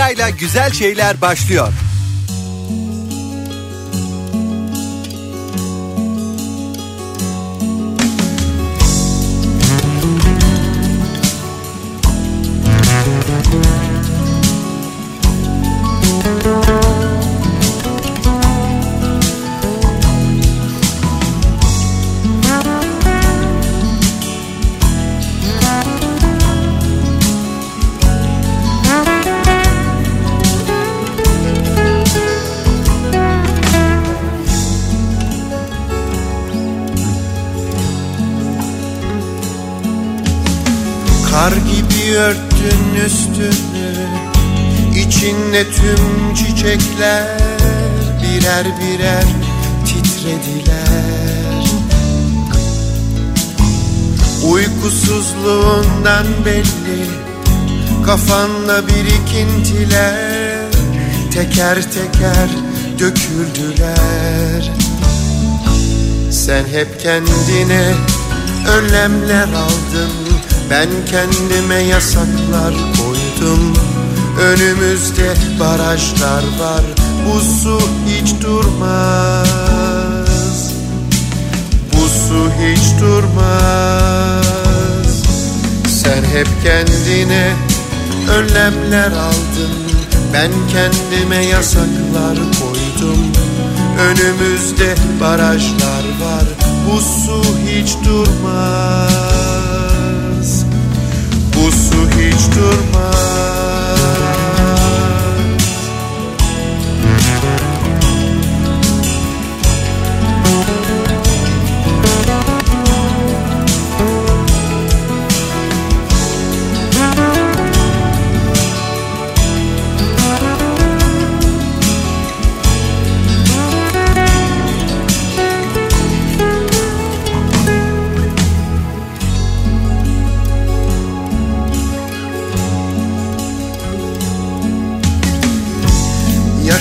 yayla güzel şeyler başlıyor. Belli. Kafanda birikintiler Teker teker döküldüler. Sen hep kendine önlemler aldın. Ben kendime yasaklar koydum. Önümüzde barajlar var. Bu su hiç durmaz. Bu su hiç durmaz Sen hep kendine önlemler aldın. Ben kendime yasaklar koydum. Önümüzde barajlar var. Bu su hiç durmaz. Bu su hiç durmaz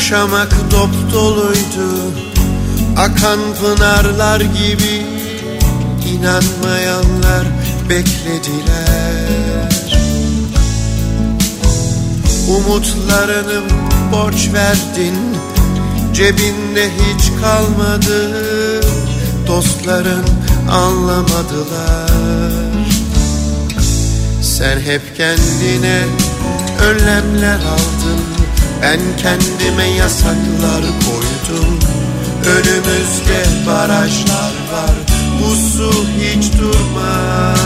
Yaşamak dop doluydu. Akan pınarlar gibi inanmayanlar beklediler. Umutlarını borç verdin Cebinde hiç kalmadı. Dostların anlamadılar. Sen hep kendine önlemler aldın Ben kendime yasaklar koydum. Önümüzde barajlar var. Bu su hiç durmaz.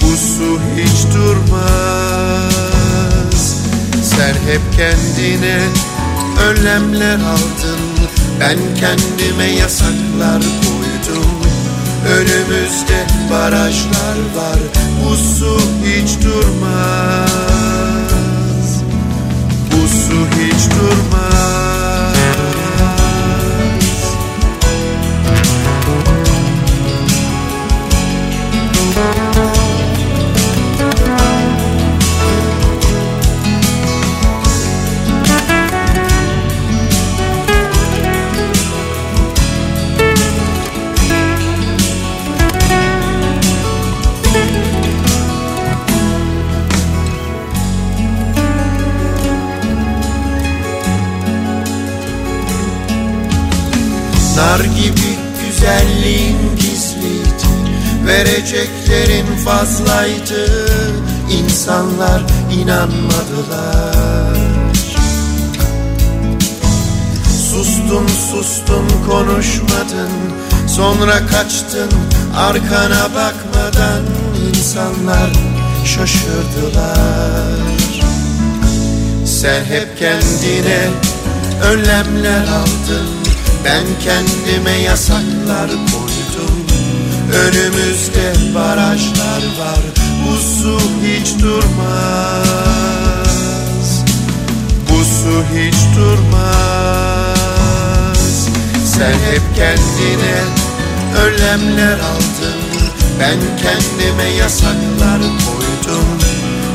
Bu su hiç durmaz. Sen hep kendine önlemler aldın. Ben kendime yasaklar koydum. Önümüzde barajlar var. Bu su hiç durmaz Bu su hiç inanmadılar. Sustun sustun konuşmadın. Sonra kaçtın arkana bakmadan insanlar şaşırdılar. Sen hep kendine önlemler aldın. Ben kendime yasaklar koydum. Önümüzde barajlar var Bu su hiç durmaz. Bu su hiç durmaz. Sen hep kendine önlemler aldın Ben kendime yasaklar koydum.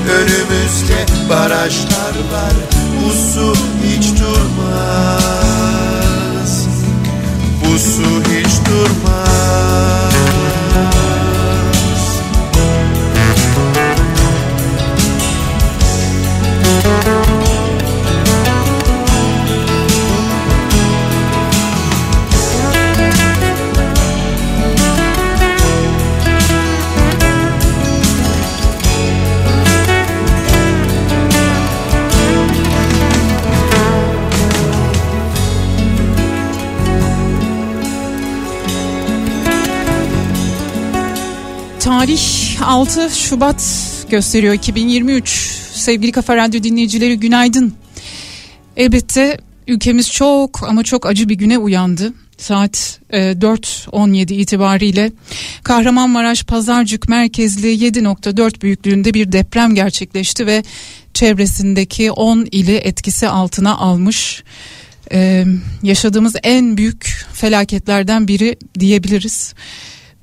Önümüzde barajlar var. Bu su hiç durmaz. Bu su hiç durmaz Tarih 6 Şubat gösteriyor 2023. Sevgili Kafa Radyo dinleyicileri günaydın. Elbette ülkemiz çok ama çok acı bir güne uyandı. Saat 4.17 e, itibariyle Kahramanmaraş Pazarcık merkezli 7.4 büyüklüğünde bir deprem gerçekleşti ve çevresindeki 10 ili etkisi altına almış. Ee, yaşadığımız en büyük felaketlerden biri diyebiliriz.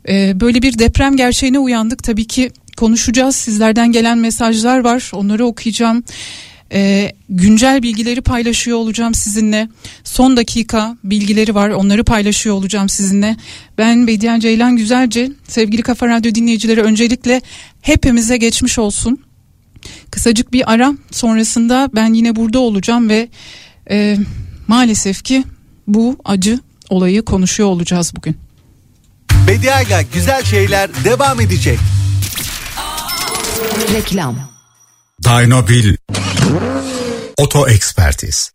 Ee, böyle bir deprem gerçeğine uyandık. Tabii ki konuşacağız. Sizlerden gelen mesajlar var. Onları okuyacağım. Ee, güncel bilgileri paylaşıyor olacağım sizinle. Son dakika bilgileri var. Onları paylaşıyor olacağım sizinle. Ben Bediyen Ceylan Güzelce. Sevgili Kafa Radyo dinleyicileri öncelikle hepimize geçmiş olsun. Kısacık bir ara sonrasında ben yine burada olacağım ve e, maalesef ki bu acı olayı konuşuyor olacağız bugün. Bediayla güzel şeyler devam edecek. Reklam. Dynobil. Oto Ekspertiz.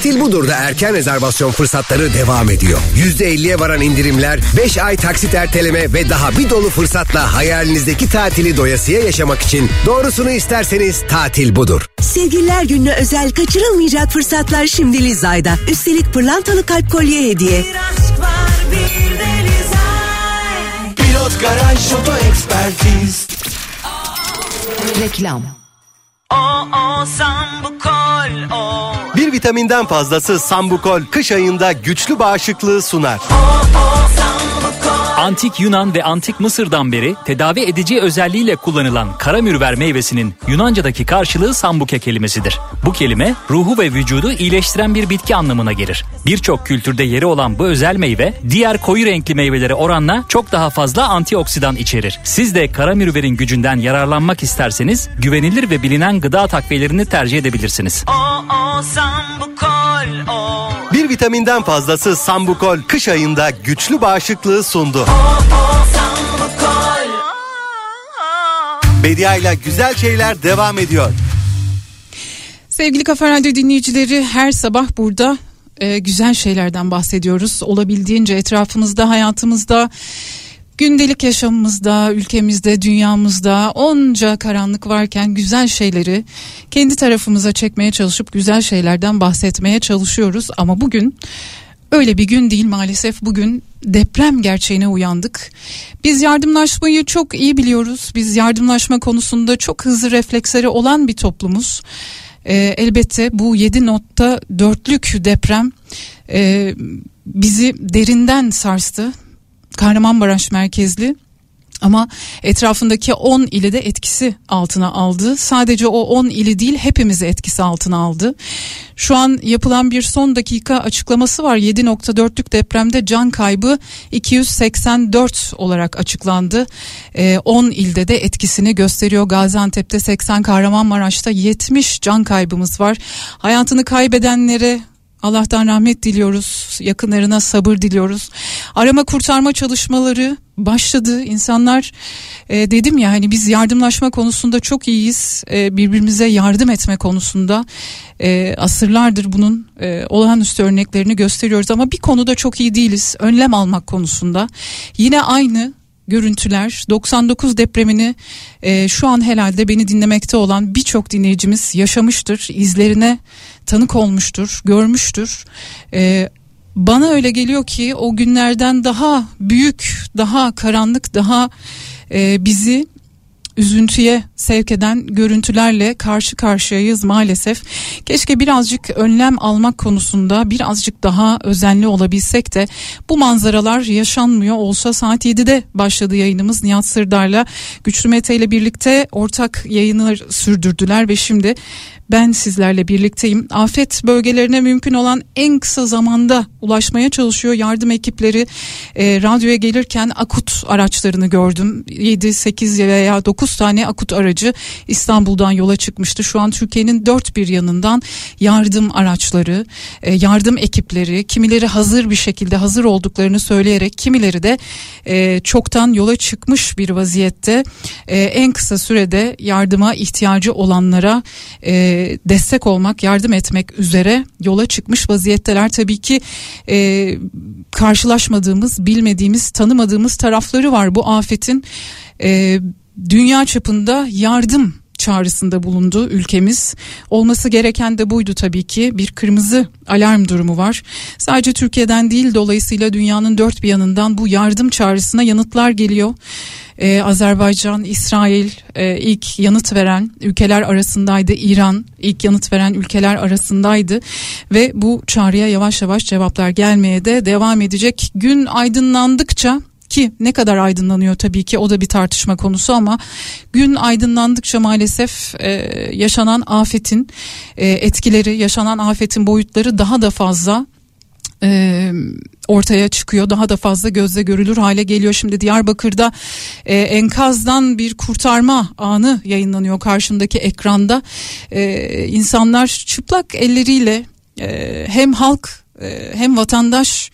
Tatil budur da erken rezervasyon fırsatları devam ediyor. %50'ye varan indirimler, 5 ay taksit erteleme ve daha bir dolu fırsatla hayalinizdeki tatili doyasıya yaşamak için doğrusunu isterseniz tatil budur. Sevgililer gününe özel kaçırılmayacak fırsatlar şimdi Lizay'da. Üstelik pırlantalı kalp kolye hediye. Bir aşk var bir de Lizay. Pilot Garaj Oto Ekspertiz. Reklam. Bir vitaminden fazlası Sambukol kış ayında güçlü bağışıklığı sunar. O, o, Antik Yunan ve Antik Mısır'dan beri tedavi edici özelliğiyle kullanılan karamürver meyvesinin Yunanca'daki karşılığı sambuke kelimesidir. Bu kelime ruhu ve vücudu iyileştiren bir bitki anlamına gelir. Birçok kültürde yeri olan bu özel meyve diğer koyu renkli meyvelere oranla çok daha fazla antioksidan içerir. Siz de karamürverin gücünden yararlanmak isterseniz güvenilir ve bilinen gıda takviyelerini tercih edebilirsiniz. O, o, sambukol, o. Bir vitaminden fazlası Sambukol kış ayında güçlü bağışıklığı sundu. Bedia ile güzel şeyler devam ediyor. Sevgili Kafa Radyo dinleyicileri her sabah burada e, güzel şeylerden bahsediyoruz. Olabildiğince etrafımızda, hayatımızda, gündelik yaşamımızda, ülkemizde, dünyamızda onca karanlık varken güzel şeyleri kendi tarafımıza çekmeye çalışıp güzel şeylerden bahsetmeye çalışıyoruz. Ama bugün öyle bir gün değil maalesef bugün deprem gerçeğine uyandık. Biz yardımlaşmayı çok iyi biliyoruz. Biz yardımlaşma konusunda çok hızlı refleksleri olan bir toplumuz. Ee, elbette bu 7.4'lük deprem e, bizi derinden sarstı. Kahramanmaraş merkezli ama etrafındaki 10 ili de etkisi altına aldı. Sadece o 10 ili değil hepimizi etkisi altına aldı. Şu an yapılan bir son dakika açıklaması var. 7.4'lük depremde can kaybı 284 olarak açıklandı. 10 ee, ilde de etkisini gösteriyor. Gaziantep'te 80, Kahramanmaraş'ta 70 can kaybımız var. Hayatını kaybedenlere Allah'tan rahmet diliyoruz. Yakınlarına sabır diliyoruz. Arama kurtarma çalışmaları başladı. İnsanlar e, dedim ya hani biz yardımlaşma konusunda çok iyiyiz. E, birbirimize yardım etme konusunda e, asırlardır bunun e, olağanüstü örneklerini gösteriyoruz ama bir konuda çok iyi değiliz. Önlem almak konusunda. Yine aynı görüntüler 99 depremini e, şu an herhalde beni dinlemekte olan birçok dinleyicimiz yaşamıştır. izlerine tanık olmuştur, görmüştür. E, bana öyle geliyor ki o günlerden daha büyük, daha karanlık, daha e, bizi üzüntüye sevk eden görüntülerle karşı karşıyayız maalesef. Keşke birazcık önlem almak konusunda birazcık daha özenli olabilsek de bu manzaralar yaşanmıyor olsa saat 7'de başladı yayınımız Nihat Sırdar'la Güçlü Mete ile birlikte ortak yayını sürdürdüler ve şimdi ben sizlerle birlikteyim. Afet bölgelerine mümkün olan en kısa zamanda ulaşmaya çalışıyor yardım ekipleri. E, radyoya gelirken akut araçlarını gördüm. 7, 8 veya 9 9 tane akut aracı İstanbul'dan yola çıkmıştı. Şu an Türkiye'nin dört bir yanından yardım araçları, e, yardım ekipleri, kimileri hazır bir şekilde hazır olduklarını söyleyerek kimileri de e, çoktan yola çıkmış bir vaziyette e, en kısa sürede yardıma ihtiyacı olanlara destek olmak, yardım etmek üzere yola çıkmış vaziyetteler. Tabii ki karşılaşmadığımız, bilmediğimiz, tanımadığımız tarafları var bu afetin. Dünya çapında yardım çağrısında bulundu ülkemiz. Olması gereken de buydu tabii ki. Bir kırmızı alarm durumu var. Sadece Türkiye'den değil dolayısıyla dünyanın dört bir yanından bu yardım çağrısına yanıtlar geliyor. Ee, Azerbaycan, İsrail e, ilk yanıt veren ülkeler arasındaydı. İran ilk yanıt veren ülkeler arasındaydı ve bu çağrıya yavaş yavaş cevaplar gelmeye de devam edecek. Gün aydınlandıkça ki ne kadar aydınlanıyor tabii ki o da bir tartışma konusu ama gün aydınlandıkça maalesef e, yaşanan afetin e, etkileri yaşanan afetin boyutları daha da fazla e, ortaya çıkıyor. Daha da fazla gözle görülür hale geliyor. Şimdi Diyarbakır'da e, enkazdan bir kurtarma anı yayınlanıyor karşımdaki ekranda. E, insanlar çıplak elleriyle e, hem halk e, hem vatandaş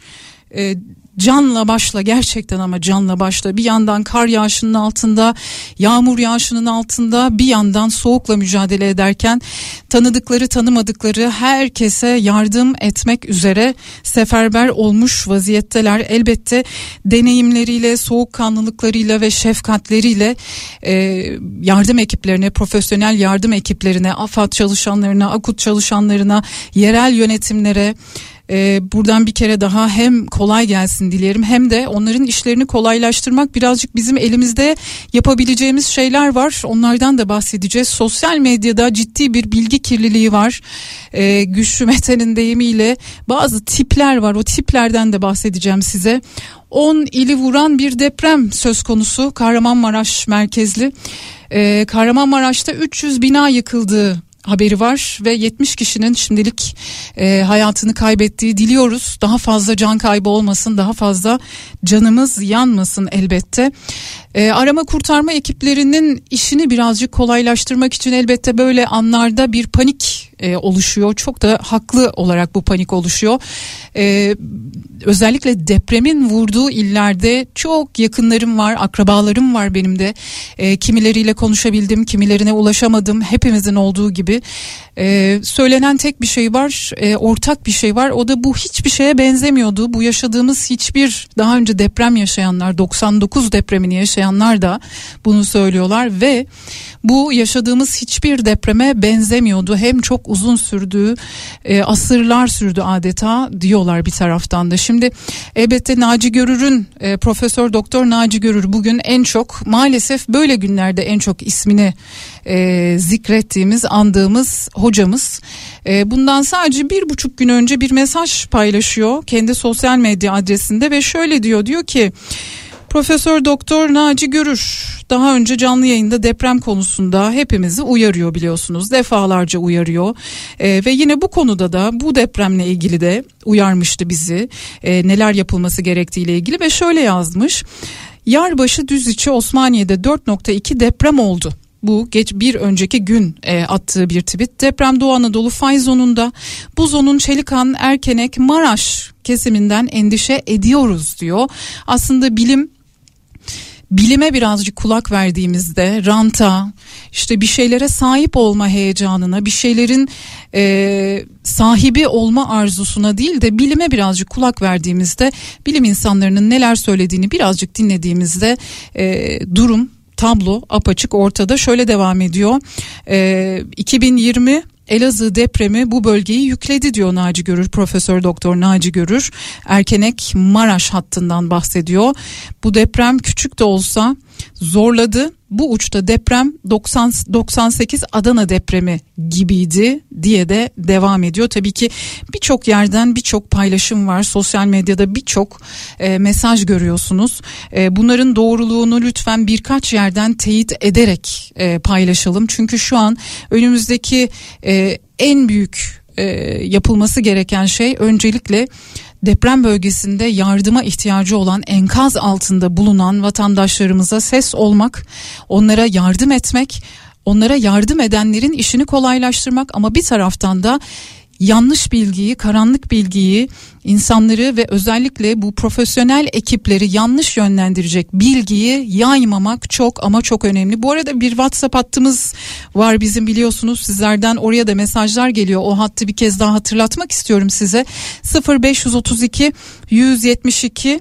e, canla başla gerçekten ama canla başla. Bir yandan kar yağışının altında yağmur yağışının altında bir yandan soğukla mücadele ederken tanıdıkları tanımadıkları herkese yardım etmek üzere seferber olmuş vaziyetteler. Elbette deneyimleriyle soğukkanlılıklarıyla ve şefkatleriyle e, yardım ekiplerine profesyonel yardım ekiplerine AFAD çalışanlarına AKUT çalışanlarına yerel yönetimlere e, buradan bir kere daha hem kolay gelsin dilerim hem de onların işlerini kolaylaştırmak birazcık bizim elimizde yapabileceğimiz şeyler var. Onlardan da bahsedeceğiz. Sosyal medyada ciddi bir bilgi kirliliği var. E, Güçlü Mete'nin deyimiyle bazı tipler var. O tiplerden de bahsedeceğim size. 10 ili vuran bir deprem söz konusu Kahramanmaraş merkezli. Ee, Kahramanmaraş'ta 300 bina yıkıldığı haberi var ve 70 kişinin şimdilik e, hayatını kaybettiği diliyoruz. Daha fazla can kaybı olmasın, daha fazla canımız yanmasın elbette. E, arama kurtarma ekiplerinin işini birazcık kolaylaştırmak için elbette böyle anlarda bir panik e, oluşuyor. Çok da haklı olarak bu panik oluşuyor. E, özellikle depremin vurduğu illerde çok yakınlarım var, akrabalarım var benim de. E, kimileriyle konuşabildim, kimilerine ulaşamadım. Hepimizin olduğu gibi. E, söylenen tek bir şey var, e, ortak bir şey var. O da bu hiçbir şeye benzemiyordu. Bu yaşadığımız hiçbir daha önce deprem yaşayanlar, 99 depremini yaşayanlar da bunu söylüyorlar ve bu yaşadığımız hiçbir depreme benzemiyordu. Hem çok uzun sürdü, e, asırlar sürdü adeta diyorlar bir taraftan da. Şimdi elbette Naci Görür'ün e, Profesör Doktor Naci Görür bugün en çok maalesef böyle günlerde en çok ismini e, zikrettiğimiz, andığımız hocamız. E, bundan sadece bir buçuk gün önce bir mesaj paylaşıyor kendi sosyal medya adresinde ve şöyle diyor diyor ki Profesör Doktor Naci Görür daha önce canlı yayında deprem konusunda hepimizi uyarıyor biliyorsunuz defalarca uyarıyor ee, ve yine bu konuda da bu depremle ilgili de uyarmıştı bizi ee, neler yapılması gerektiğiyle ilgili ve şöyle yazmış Yarbaşı Düziçi Osmaniye'de 4.2 deprem oldu bu geç bir önceki gün e, attığı bir tweet. Deprem Doğu Anadolu fay zonunda bu zonun Çelikan, Erkenek, Maraş kesiminden endişe ediyoruz diyor. Aslında bilim bilime birazcık kulak verdiğimizde ranta işte bir şeylere sahip olma heyecanına bir şeylerin e, sahibi olma arzusuna değil de bilime birazcık kulak verdiğimizde bilim insanlarının neler söylediğini birazcık dinlediğimizde e, durum tablo apaçık ortada. Şöyle devam ediyor. E, 2020 Elazığ depremi bu bölgeyi yükledi diyor Naci Görür Profesör Doktor Naci Görür Erkenek Maraş hattından bahsediyor. Bu deprem küçük de olsa zorladı. Bu uçta deprem 90 98 Adana depremi gibiydi diye de devam ediyor. Tabii ki birçok yerden birçok paylaşım var. Sosyal medyada birçok e, mesaj görüyorsunuz. E, bunların doğruluğunu lütfen birkaç yerden teyit ederek e, paylaşalım. Çünkü şu an önümüzdeki e, en büyük e, yapılması gereken şey öncelikle deprem bölgesinde yardıma ihtiyacı olan enkaz altında bulunan vatandaşlarımıza ses olmak, onlara yardım etmek, onlara yardım edenlerin işini kolaylaştırmak ama bir taraftan da yanlış bilgiyi, karanlık bilgiyi, insanları ve özellikle bu profesyonel ekipleri yanlış yönlendirecek bilgiyi yaymamak çok ama çok önemli. Bu arada bir WhatsApp hattımız var bizim biliyorsunuz sizlerden oraya da mesajlar geliyor. O hattı bir kez daha hatırlatmak istiyorum size. 0532 172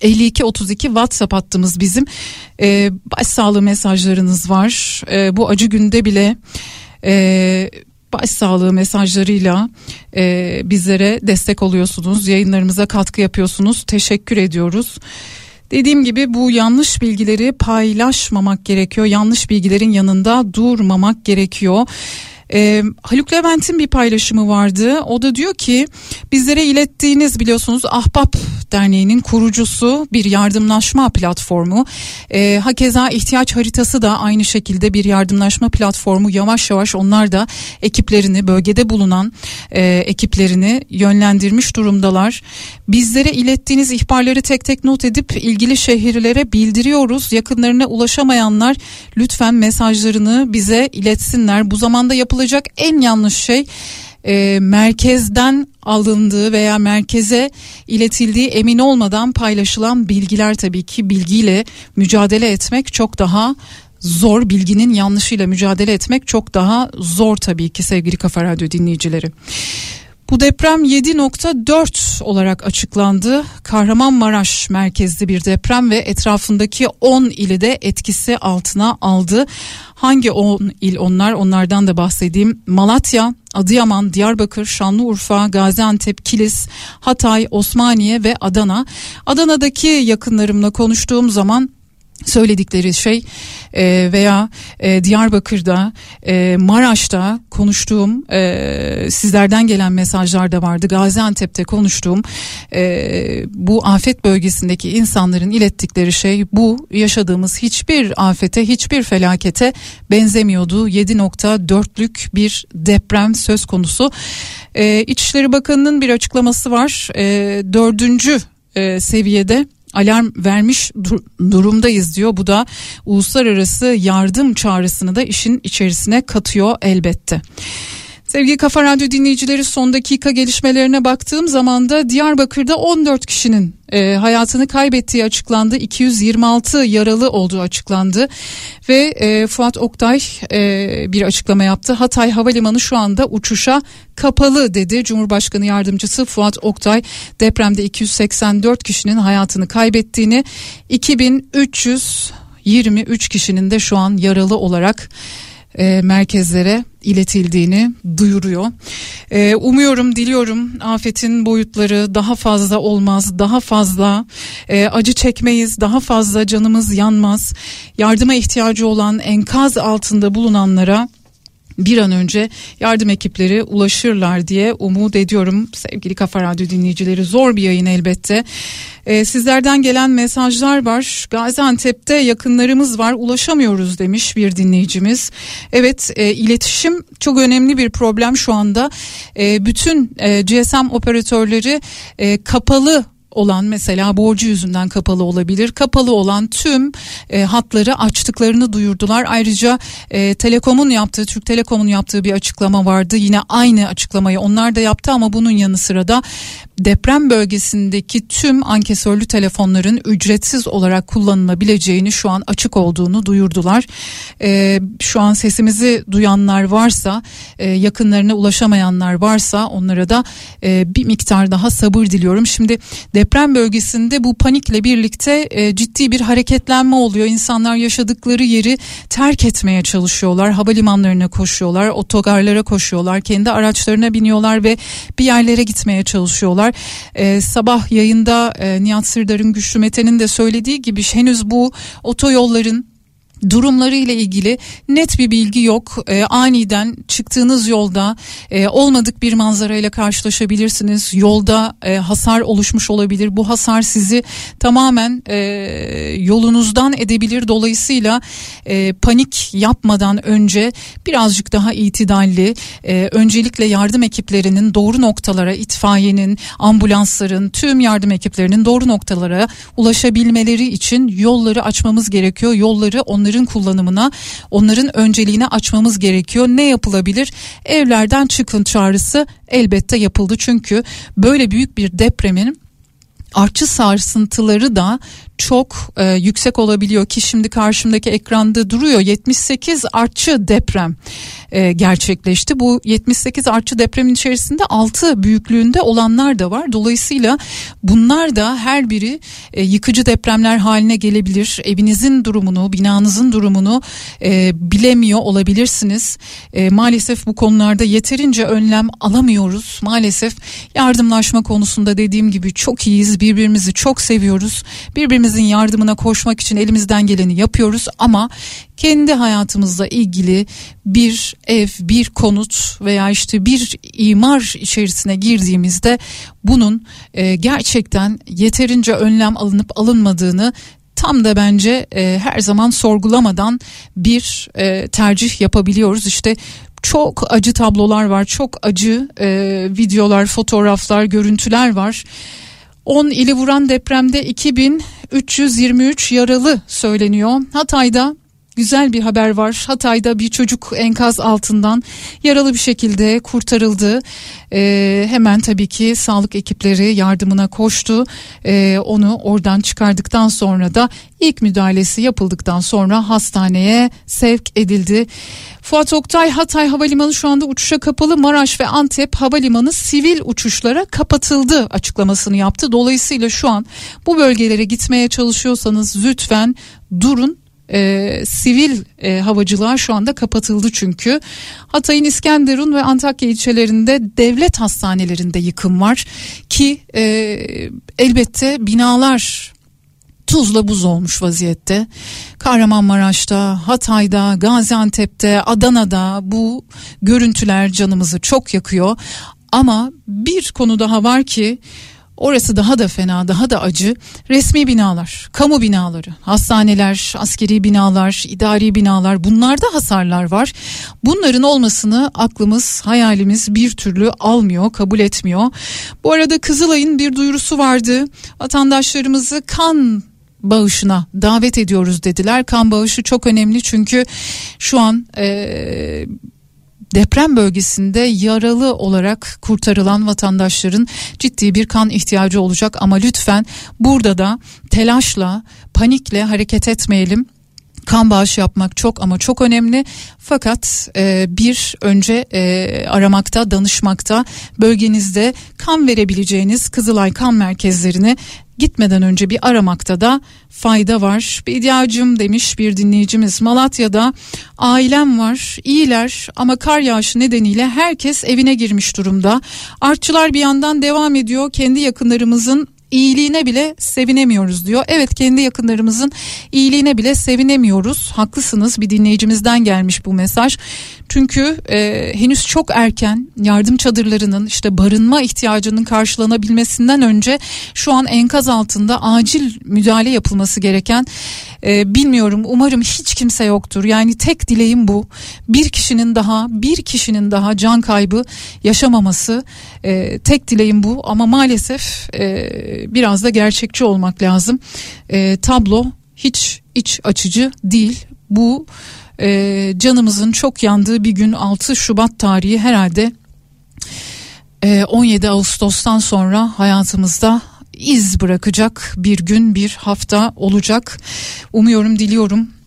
52 32 WhatsApp hattımız bizim. Ee, başsağlığı mesajlarınız var. Ee, bu acı günde bile e, başsağlığı mesajlarıyla e, bizlere destek oluyorsunuz. Yayınlarımıza katkı yapıyorsunuz. Teşekkür ediyoruz. Dediğim gibi bu yanlış bilgileri paylaşmamak gerekiyor. Yanlış bilgilerin yanında durmamak gerekiyor. E, Haluk Levent'in bir paylaşımı vardı. O da diyor ki bizlere ilettiğiniz biliyorsunuz Ahbap Derneği'nin kurucusu bir yardımlaşma platformu. E, hakeza ihtiyaç haritası da aynı şekilde bir yardımlaşma platformu. Yavaş yavaş onlar da ekiplerini bölgede bulunan e, ekiplerini yönlendirmiş durumdalar. Bizlere ilettiğiniz ihbarları tek tek not edip ilgili şehirlere bildiriyoruz. Yakınlarına ulaşamayanlar lütfen mesajlarını bize iletsinler. Bu zamanda yapılacak en yanlış şey e, merkezden alındığı veya merkeze iletildiği emin olmadan paylaşılan bilgiler tabii ki bilgiyle mücadele etmek çok daha zor bilginin yanlışıyla mücadele etmek çok daha zor tabii ki sevgili Kafa Radyo dinleyicileri. Bu deprem 7.4 olarak açıklandı. Kahramanmaraş merkezli bir deprem ve etrafındaki 10 ili de etkisi altına aldı. Hangi 10 il onlar? Onlardan da bahsedeyim. Malatya, Adıyaman, Diyarbakır, Şanlıurfa, Gaziantep, Kilis, Hatay, Osmaniye ve Adana. Adana'daki yakınlarımla konuştuğum zaman söyledikleri şey e, veya e, Diyarbakır'da e, Maraş'ta konuştuğum e, sizlerden gelen mesajlar da vardı. Gaziantep'te konuştuğum e, bu afet bölgesindeki insanların ilettikleri şey bu yaşadığımız hiçbir afete hiçbir felakete benzemiyordu. 7.4'lük bir deprem söz konusu. E, İçişleri Bakanı'nın bir açıklaması var. E, dördüncü e, seviyede alarm vermiş dur- durumdayız diyor. Bu da uluslararası yardım çağrısını da işin içerisine katıyor elbette. Sevgili Kafa Radyo dinleyicileri son dakika gelişmelerine baktığım zaman da Diyarbakır'da 14 kişinin e, hayatını kaybettiği açıklandı. 226 yaralı olduğu açıklandı. Ve e, Fuat Oktay e, bir açıklama yaptı. Hatay Havalimanı şu anda uçuşa kapalı dedi. Cumhurbaşkanı Yardımcısı Fuat Oktay depremde 284 kişinin hayatını kaybettiğini 2323 kişinin de şu an yaralı olarak e, merkezlere iletildiğini duyuruyor. E, umuyorum, diliyorum afetin boyutları daha fazla olmaz, daha fazla e, acı çekmeyiz, daha fazla canımız yanmaz. Yardıma ihtiyacı olan enkaz altında bulunanlara bir an önce yardım ekipleri ulaşırlar diye umut ediyorum. Sevgili Kafa Radyo dinleyicileri zor bir yayın elbette. Ee, sizlerden gelen mesajlar var. Gaziantep'te yakınlarımız var ulaşamıyoruz demiş bir dinleyicimiz. Evet e, iletişim çok önemli bir problem şu anda. E, bütün e, GSM operatörleri e, kapalı olan mesela borcu yüzünden kapalı olabilir. Kapalı olan tüm e, hatları açtıklarını duyurdular. Ayrıca e, Telekom'un yaptığı, Türk Telekom'un yaptığı bir açıklama vardı. Yine aynı açıklamayı onlar da yaptı ama bunun yanı sıra da deprem bölgesindeki tüm ankesörlü telefonların ücretsiz olarak kullanılabileceğini şu an açık olduğunu duyurdular. E, şu an sesimizi duyanlar varsa e, yakınlarına ulaşamayanlar varsa onlara da e, bir miktar daha sabır diliyorum. Şimdi deprem bölgesinde bu panikle birlikte e, ciddi bir hareketlenme oluyor. İnsanlar yaşadıkları yeri terk etmeye çalışıyorlar. Havalimanlarına koşuyorlar, otogarlara koşuyorlar, kendi araçlarına biniyorlar ve bir yerlere gitmeye çalışıyorlar. E, sabah yayında e, Nihat Sırdar'ın Güçlü Mete'nin de söylediği gibi henüz bu otoyolların durumları ile ilgili net bir bilgi yok. E, aniden çıktığınız yolda e, olmadık bir manzara ile karşılaşabilirsiniz. Yolda e, hasar oluşmuş olabilir. Bu hasar sizi tamamen e, yolunuzdan edebilir. Dolayısıyla e, panik yapmadan önce birazcık daha itidalli, e, öncelikle yardım ekiplerinin doğru noktalara, itfaiyenin, ambulansların, tüm yardım ekiplerinin doğru noktalara ulaşabilmeleri için yolları açmamız gerekiyor. Yolları onları onların kullanımına, onların önceliğine açmamız gerekiyor. Ne yapılabilir? Evlerden çıkın çağrısı elbette yapıldı. Çünkü böyle büyük bir depremin artçı sarsıntıları da çok e, yüksek olabiliyor ki şimdi karşımdaki ekranda duruyor 78 artçı deprem e, gerçekleşti. Bu 78 artçı depremin içerisinde 6 büyüklüğünde olanlar da var. Dolayısıyla bunlar da her biri e, yıkıcı depremler haline gelebilir. Evinizin durumunu, binanızın durumunu e, bilemiyor olabilirsiniz. E, maalesef bu konularda yeterince önlem alamıyoruz. Maalesef yardımlaşma konusunda dediğim gibi çok iyiyiz. Birbirimizi çok seviyoruz. Birbirimizin yardımına koşmak için elimizden geleni yapıyoruz ama kendi hayatımızla ilgili bir ev, bir konut veya işte bir imar içerisine girdiğimizde bunun e, gerçekten yeterince önlem alınıp alınmadığını tam da bence e, her zaman sorgulamadan bir e, tercih yapabiliyoruz. İşte çok acı tablolar var, çok acı e, videolar, fotoğraflar, görüntüler var. 10 ili vuran depremde 2323 yaralı söyleniyor. Hatay'da güzel bir haber var. Hatay'da bir çocuk enkaz altından yaralı bir şekilde kurtarıldı. Ee, hemen tabii ki sağlık ekipleri yardımına koştu. Ee, onu oradan çıkardıktan sonra da ilk müdahalesi yapıldıktan sonra hastaneye sevk edildi. Fuat Oktay Hatay Havalimanı şu anda uçuşa kapalı. Maraş ve Antep Havalimanı sivil uçuşlara kapatıldı açıklamasını yaptı. Dolayısıyla şu an bu bölgelere gitmeye çalışıyorsanız lütfen durun e, sivil e, havacılığa şu anda kapatıldı çünkü. Hatay'ın İskenderun ve Antakya ilçelerinde devlet hastanelerinde yıkım var ki e, elbette binalar tuzla buz olmuş vaziyette. Kahramanmaraş'ta, Hatay'da, Gaziantep'te, Adana'da bu görüntüler canımızı çok yakıyor. Ama bir konu daha var ki Orası daha da fena, daha da acı. Resmi binalar, kamu binaları, hastaneler, askeri binalar, idari binalar bunlarda hasarlar var. Bunların olmasını aklımız, hayalimiz bir türlü almıyor, kabul etmiyor. Bu arada Kızılay'ın bir duyurusu vardı. Vatandaşlarımızı kan bağışına davet ediyoruz dediler. Kan bağışı çok önemli çünkü şu an e, deprem bölgesinde yaralı olarak kurtarılan vatandaşların ciddi bir kan ihtiyacı olacak ama lütfen burada da telaşla, panikle hareket etmeyelim kan bağışı yapmak çok ama çok önemli. Fakat e, bir önce e, aramakta, danışmakta, bölgenizde kan verebileceğiniz Kızılay kan merkezlerini gitmeden önce bir aramakta da fayda var. Bediacım demiş bir dinleyicimiz Malatya'da ailem var iyiler ama kar yağışı nedeniyle herkes evine girmiş durumda. Artçılar bir yandan devam ediyor kendi yakınlarımızın iyiliğine bile sevinemiyoruz diyor. Evet kendi yakınlarımızın iyiliğine bile sevinemiyoruz. Haklısınız bir dinleyicimizden gelmiş bu mesaj. Çünkü e, henüz çok erken yardım çadırlarının işte barınma ihtiyacının karşılanabilmesinden önce şu an enkaz altında acil müdahale yapılması gereken e, bilmiyorum umarım hiç kimse yoktur. Yani tek dileğim bu. Bir kişinin daha bir kişinin daha can kaybı yaşamaması e, tek dileğim bu ama maalesef e, biraz da gerçekçi olmak lazım. E, tablo hiç iç açıcı değil. Bu e, canımızın çok yandığı bir gün 6 Şubat tarihi herhalde e, 17 Ağustos'tan sonra hayatımızda iz bırakacak bir gün bir hafta olacak. Umuyorum diliyorum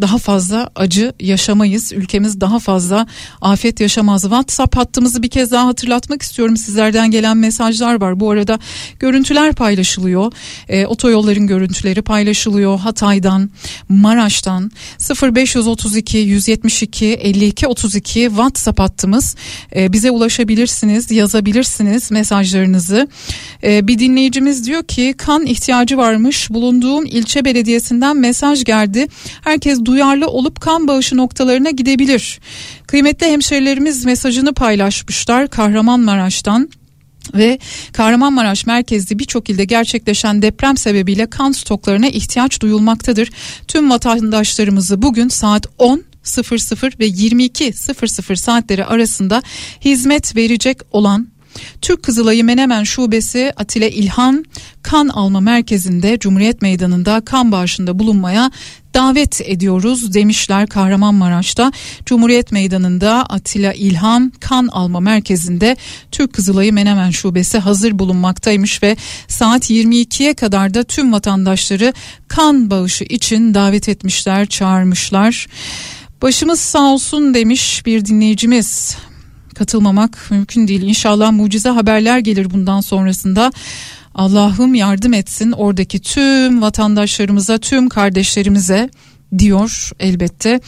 daha fazla acı yaşamayız. Ülkemiz daha fazla afet yaşamaz. WhatsApp hattımızı bir kez daha hatırlatmak istiyorum. Sizlerden gelen mesajlar var. Bu arada görüntüler paylaşılıyor. E, otoyolların görüntüleri paylaşılıyor. Hatay'dan, Maraş'tan 0532 172 52 32 WhatsApp hattımız. E, bize ulaşabilirsiniz, yazabilirsiniz mesajlarınızı. E, bir dinleyicimiz diyor ki kan ihtiyacı varmış. Bulunduğum ilçe belediyesinden mesaj geldi Herkes duyarlı olup kan bağışı noktalarına gidebilir. Kıymetli hemşerilerimiz mesajını paylaşmışlar Kahramanmaraş'tan ve Kahramanmaraş merkezli birçok ilde gerçekleşen deprem sebebiyle kan stoklarına ihtiyaç duyulmaktadır. Tüm vatandaşlarımızı bugün saat 10 00 ve 22.00 saatleri arasında hizmet verecek olan Türk Kızılayı Menemen Şubesi Atile İlhan kan alma merkezinde Cumhuriyet Meydanı'nda kan bağışında bulunmaya davet ediyoruz demişler Kahramanmaraş'ta. Cumhuriyet Meydanı'nda Atilla İlhan kan alma merkezinde Türk Kızılayı Menemen Şubesi hazır bulunmaktaymış ve saat 22'ye kadar da tüm vatandaşları kan bağışı için davet etmişler, çağırmışlar. Başımız sağ olsun demiş bir dinleyicimiz katılmamak mümkün değil. İnşallah mucize haberler gelir bundan sonrasında. Allah'ım yardım etsin oradaki tüm vatandaşlarımıza, tüm kardeşlerimize diyor elbette.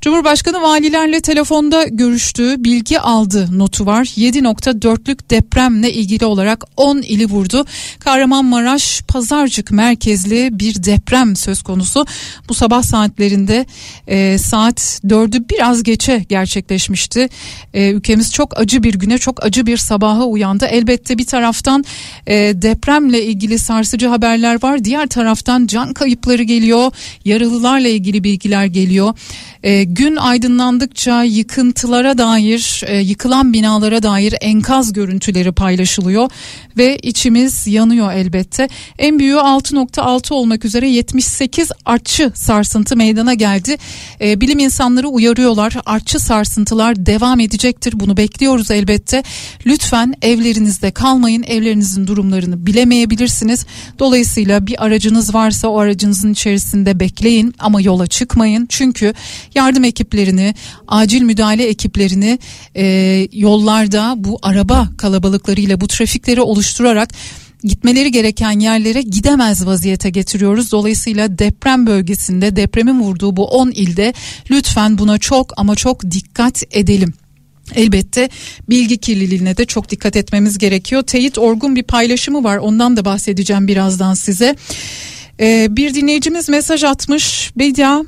Cumhurbaşkanı valilerle telefonda görüştü, bilgi aldı notu var. 7.4'lük depremle ilgili olarak 10 ili vurdu. Kahramanmaraş Pazarcık merkezli bir deprem söz konusu. Bu sabah saatlerinde e, saat 4'ü biraz geçe gerçekleşmişti. E, ülkemiz çok acı bir güne, çok acı bir sabaha uyandı. Elbette bir taraftan e, depremle ilgili sarsıcı haberler var. Diğer taraftan can kayıpları geliyor. Yaralılarla ilgili ilgili bilgiler geliyor. E, gün aydınlandıkça yıkıntılara dair, e, yıkılan binalara dair enkaz görüntüleri paylaşılıyor ve içimiz yanıyor elbette. En büyüğü 6.6 olmak üzere 78 artçı sarsıntı meydana geldi. E, bilim insanları uyarıyorlar. Artçı sarsıntılar devam edecektir. Bunu bekliyoruz elbette. Lütfen evlerinizde kalmayın. Evlerinizin durumlarını bilemeyebilirsiniz. Dolayısıyla bir aracınız varsa o aracınızın içerisinde bekleyin ama yola çıkmayın. Çünkü yardım ekiplerini, acil müdahale ekiplerini e, yollarda bu araba kalabalıklarıyla bu trafikleri oluşturarak gitmeleri gereken yerlere gidemez vaziyete getiriyoruz. Dolayısıyla deprem bölgesinde depremin vurduğu bu 10 ilde lütfen buna çok ama çok dikkat edelim. Elbette bilgi kirliliğine de çok dikkat etmemiz gerekiyor. Teyit Orgun bir paylaşımı var ondan da bahsedeceğim birazdan size. Ee, bir dinleyicimiz mesaj atmış. Bedia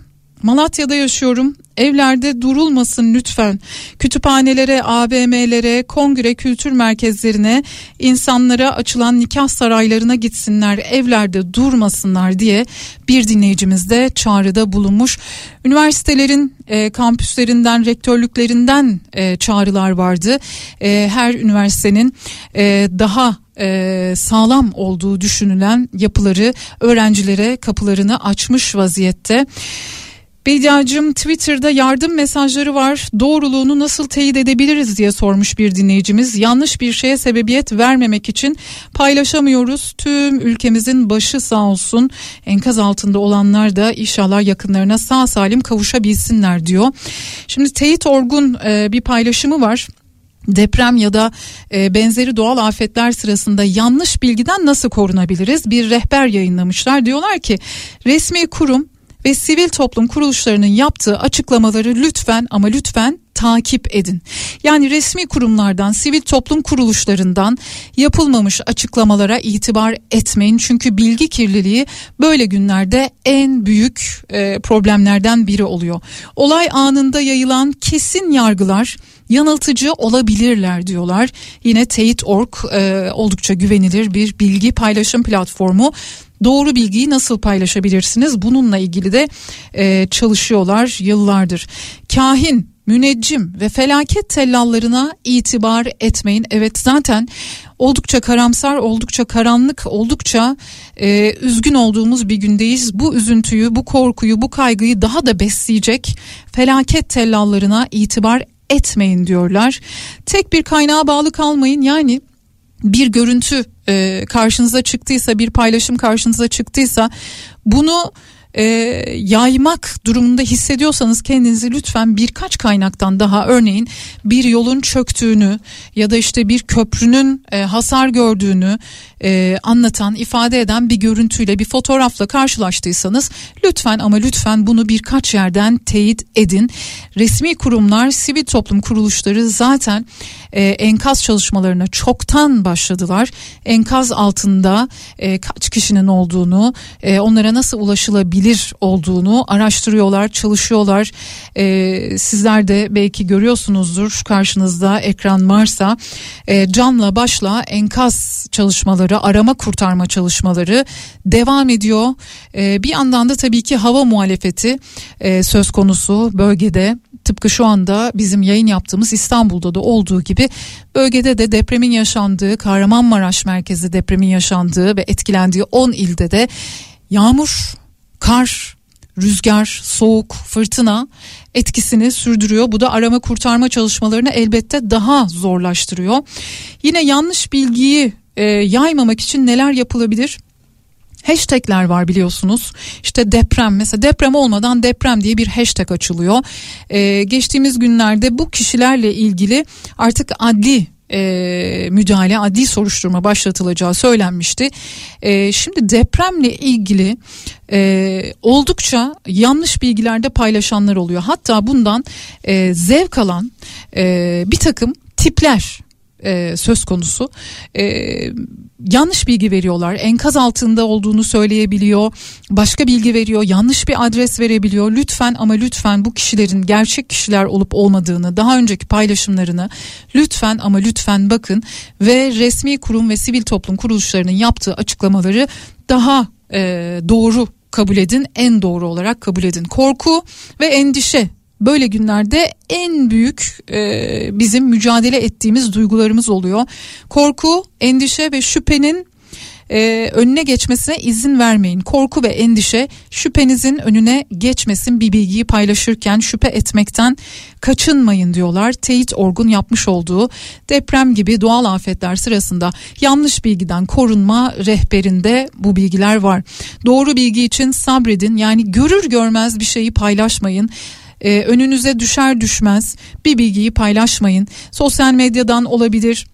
Malatya'da yaşıyorum. Evlerde durulmasın lütfen. Kütüphanelere, AVM'lere, kongre kültür merkezlerine, insanlara açılan nikah saraylarına gitsinler. Evlerde durmasınlar diye bir dinleyicimiz de çağrıda bulunmuş. Üniversitelerin e, kampüslerinden, rektörlüklerinden e, çağrılar vardı. E, her üniversitenin e, daha e, sağlam olduğu düşünülen yapıları öğrencilere kapılarını açmış vaziyette. Bediacığım Twitter'da yardım mesajları var. Doğruluğunu nasıl teyit edebiliriz diye sormuş bir dinleyicimiz. Yanlış bir şeye sebebiyet vermemek için paylaşamıyoruz. Tüm ülkemizin başı sağ olsun. Enkaz altında olanlar da inşallah yakınlarına sağ salim kavuşabilsinler diyor. Şimdi Teyit Orgun e, bir paylaşımı var deprem ya da e, benzeri doğal afetler sırasında yanlış bilgiden nasıl korunabiliriz? Bir rehber yayınlamışlar. Diyorlar ki resmi kurum ve sivil toplum kuruluşlarının yaptığı açıklamaları lütfen ama lütfen takip edin. Yani resmi kurumlardan, sivil toplum kuruluşlarından yapılmamış açıklamalara itibar etmeyin. Çünkü bilgi kirliliği böyle günlerde en büyük e, problemlerden biri oluyor. Olay anında yayılan kesin yargılar yanıltıcı olabilirler diyorlar. Yine Teyit.org e, oldukça güvenilir bir bilgi paylaşım platformu doğru bilgiyi nasıl paylaşabilirsiniz? Bununla ilgili de e, çalışıyorlar yıllardır. Kahin müneccim ve felaket tellallarına itibar etmeyin. Evet zaten oldukça karamsar, oldukça karanlık, oldukça e, üzgün olduğumuz bir gündeyiz. Bu üzüntüyü, bu korkuyu, bu kaygıyı daha da besleyecek felaket tellallarına itibar etmeyin diyorlar. Tek bir kaynağa bağlı kalmayın. Yani bir görüntü e, karşınıza çıktıysa bir paylaşım karşınıza çıktıysa bunu e, yaymak durumunda hissediyorsanız kendinizi lütfen birkaç kaynaktan daha örneğin bir yolun çöktüğünü ya da işte bir köprünün e, hasar gördüğünü e, anlatan ifade eden bir görüntüyle bir fotoğrafla karşılaştıysanız lütfen ama lütfen bunu birkaç yerden teyit edin. Resmi kurumlar sivil toplum kuruluşları zaten e, enkaz çalışmalarına çoktan başladılar. Enkaz altında e, kaç kişinin olduğunu e, onlara nasıl ulaşılabilir olduğunu araştırıyorlar, çalışıyorlar. E, sizler de belki görüyorsunuzdur karşınızda ekran varsa e, canla başla enkaz çalışmaları, arama kurtarma çalışmaları devam ediyor. E, bir yandan da tabii ki hava muhalefeti e, söz konusu bölgede tıpkı şu anda bizim yayın yaptığımız İstanbul'da da olduğu gibi bölgede de depremin yaşandığı Kahramanmaraş merkezi depremin yaşandığı ve etkilendiği 10 ilde de yağmur, kar, rüzgar, soğuk, fırtına etkisini sürdürüyor. Bu da arama kurtarma çalışmalarını elbette daha zorlaştırıyor. Yine yanlış bilgiyi e, yaymamak için neler yapılabilir? Hashtagler var biliyorsunuz. İşte deprem mesela deprem olmadan deprem diye bir hashtag açılıyor. Ee, geçtiğimiz günlerde bu kişilerle ilgili artık adli e, müdahale adli soruşturma başlatılacağı söylenmişti. E, şimdi depremle ilgili e, oldukça yanlış bilgilerde paylaşanlar oluyor. Hatta bundan e, zevk alan e, bir takım tipler e, söz konusu. E, yanlış bilgi veriyorlar. Enkaz altında olduğunu söyleyebiliyor. Başka bilgi veriyor. Yanlış bir adres verebiliyor. Lütfen ama lütfen bu kişilerin gerçek kişiler olup olmadığını, daha önceki paylaşımlarını lütfen ama lütfen bakın ve resmi kurum ve sivil toplum kuruluşlarının yaptığı açıklamaları daha e, doğru kabul edin, en doğru olarak kabul edin. Korku ve endişe böyle günlerde en büyük e, bizim mücadele ettiğimiz duygularımız oluyor. Korku, endişe ve şüphenin e, önüne geçmesine izin vermeyin. Korku ve endişe şüphenizin önüne geçmesin bir bilgiyi paylaşırken şüphe etmekten kaçınmayın diyorlar. Teyit Orgun yapmış olduğu deprem gibi doğal afetler sırasında yanlış bilgiden korunma rehberinde bu bilgiler var. Doğru bilgi için sabredin yani görür görmez bir şeyi paylaşmayın e, önünüze düşer düşmez bir bilgiyi paylaşmayın. Sosyal medyadan olabilir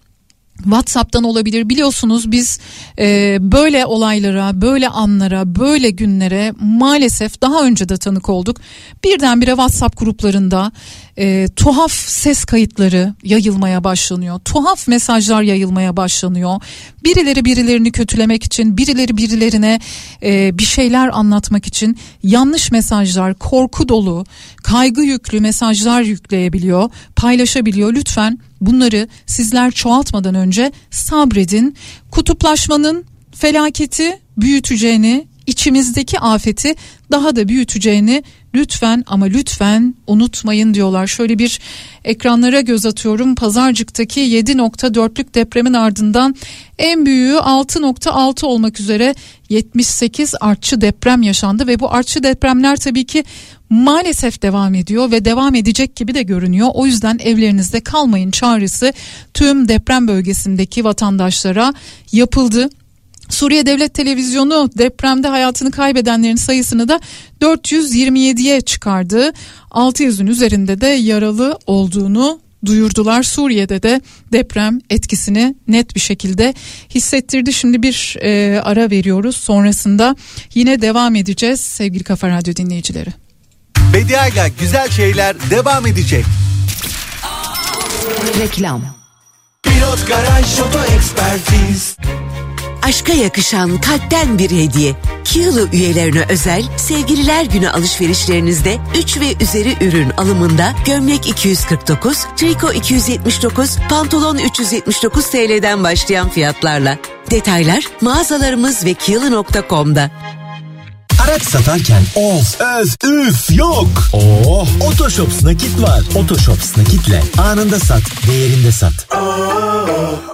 WhatsApp'tan olabilir biliyorsunuz biz e, böyle olaylara böyle anlara böyle günlere maalesef daha önce de tanık olduk birdenbire WhatsApp gruplarında e, tuhaf ses kayıtları yayılmaya başlanıyor. Tuhaf mesajlar yayılmaya başlanıyor. Birileri birilerini kötülemek için birileri birilerine e, bir şeyler anlatmak için yanlış mesajlar korku dolu kaygı yüklü mesajlar yükleyebiliyor paylaşabiliyor. Lütfen bunları sizler çoğaltmadan önce sabredin. Kutuplaşmanın felaketi büyüteceğini, içimizdeki afeti daha da büyüteceğini lütfen ama lütfen unutmayın diyorlar. Şöyle bir ekranlara göz atıyorum. Pazarcık'taki 7.4'lük depremin ardından en büyüğü 6.6 olmak üzere 78 artçı deprem yaşandı ve bu artçı depremler tabii ki maalesef devam ediyor ve devam edecek gibi de görünüyor. O yüzden evlerinizde kalmayın çağrısı tüm deprem bölgesindeki vatandaşlara yapıldı. Suriye Devlet Televizyonu depremde hayatını kaybedenlerin sayısını da 427'ye çıkardı. 600'ün üzerinde de yaralı olduğunu duyurdular. Suriye'de de deprem etkisini net bir şekilde hissettirdi. Şimdi bir e, ara veriyoruz. Sonrasında yine devam edeceğiz sevgili Kafa Radyo dinleyicileri. Bediayla güzel şeyler devam edecek. Reklam Pilot Garaj Oto Ekspertiz Aşka yakışan kalpten bir hediye. Kiyılı üyelerine özel sevgililer günü alışverişlerinizde 3 ve üzeri ürün alımında gömlek 249, triko 279, pantolon 379 TL'den başlayan fiyatlarla. Detaylar mağazalarımız ve kiyılı.com'da. Araç satarken of, öz, üf yok. Oh, Otoshops nakit var. Otoshops nakitle anında sat, değerinde sat.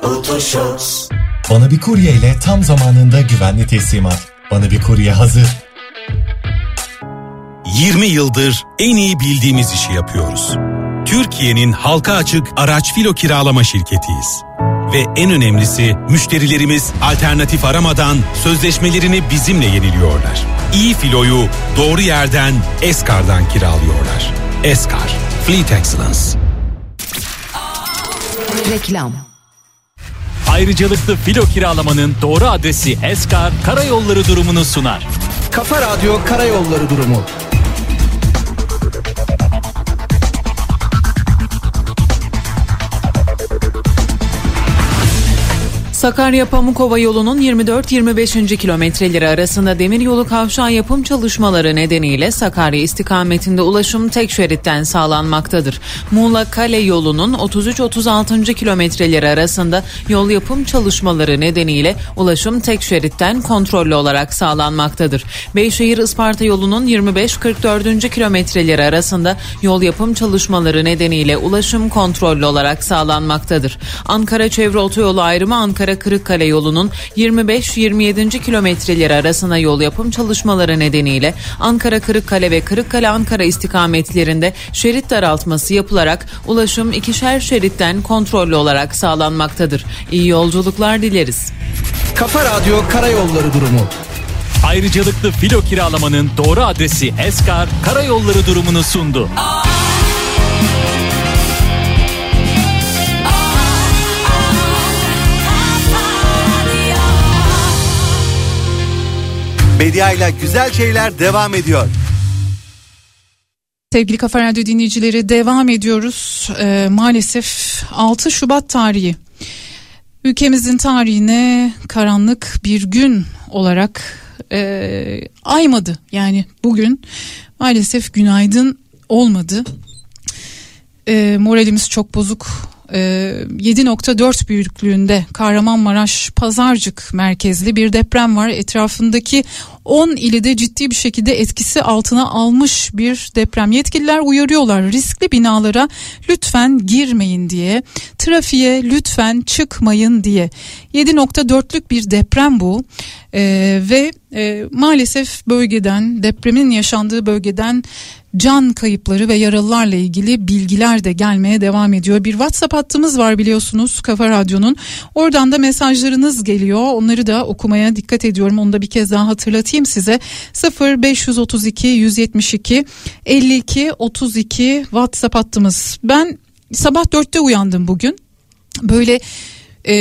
Otoshops Bana bir kurye ile tam zamanında güvenli teslimat. Bana bir kurye hazır. 20 yıldır en iyi bildiğimiz işi yapıyoruz. Türkiye'nin halka açık araç filo kiralama şirketiyiz. Ve en önemlisi müşterilerimiz alternatif aramadan sözleşmelerini bizimle yeniliyorlar. İyi filoyu doğru yerden Eskar'dan kiralıyorlar. Eskar, Fleet Excellence. Reklam Ayrıcalıklı filo kiralamanın doğru adresi Eskar Karayolları durumunu sunar. Kafa Radyo Karayolları durumu. Sakarya Pamukova yolunun 24-25. kilometreleri arasında demir yolu kavşağı yapım çalışmaları nedeniyle Sakarya istikametinde ulaşım tek şeritten sağlanmaktadır. Muğla Kale yolunun 33-36. kilometreleri arasında yol yapım çalışmaları nedeniyle ulaşım tek şeritten kontrollü olarak sağlanmaktadır. Beyşehir Isparta yolunun 25-44. kilometreleri arasında yol yapım çalışmaları nedeniyle ulaşım kontrollü olarak sağlanmaktadır. Ankara Çevre Otoyolu ayrımı Ankara Kırıkkale yolunun 25-27. kilometreleri arasında yol yapım çalışmaları nedeniyle Ankara Kırıkkale ve Kırıkkale Ankara istikametlerinde şerit daraltması yapılarak ulaşım ikişer şeritten kontrollü olarak sağlanmaktadır. İyi yolculuklar dileriz. Kafa Radyo Karayolları durumu. Ayrıcalıklı filo kiralamanın doğru adresi Eskar Karayolları durumunu sundu. Medya ile güzel şeyler devam ediyor. Sevgili Kafa Radyo dinleyicileri devam ediyoruz. Ee, maalesef 6 Şubat tarihi ülkemizin tarihine karanlık bir gün olarak e, aymadı. Yani bugün maalesef günaydın olmadı. E, moralimiz çok bozuk. E, 7.4 büyüklüğünde Kahramanmaraş Pazarcık merkezli bir deprem var. Etrafındaki 10 ili de ciddi bir şekilde etkisi altına almış bir deprem. Yetkililer uyarıyorlar riskli binalara lütfen girmeyin diye, trafiğe lütfen çıkmayın diye. 7.4'lük bir deprem bu ee, ve e, maalesef bölgeden depremin yaşandığı bölgeden can kayıpları ve yaralılarla ilgili bilgiler de gelmeye devam ediyor. Bir WhatsApp hattımız var biliyorsunuz Kafa Radyo'nun. Oradan da mesajlarınız geliyor. Onları da okumaya dikkat ediyorum. Onu da bir kez daha hatırlatayım size. 0 532 172 52 32 WhatsApp hattımız. Ben sabah dörtte uyandım bugün. Böyle e,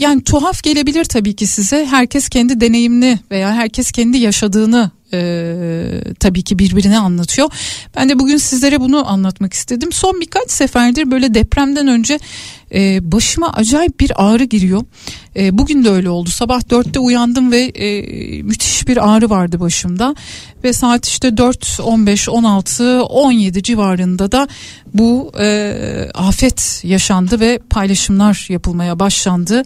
yani tuhaf gelebilir tabii ki size. Herkes kendi deneyimini veya herkes kendi yaşadığını e, tabii ki birbirine anlatıyor. Ben de bugün sizlere bunu anlatmak istedim. Son birkaç seferdir böyle depremden önce e, başıma acayip bir ağrı giriyor. E, bugün de öyle oldu. Sabah dörtte uyandım ve e, müthiş bir ağrı vardı başımda. Ve saat işte 4, 15, 16, 17 civarında da bu e, afet yaşandı ve paylaşımlar yapılmaya başlandı.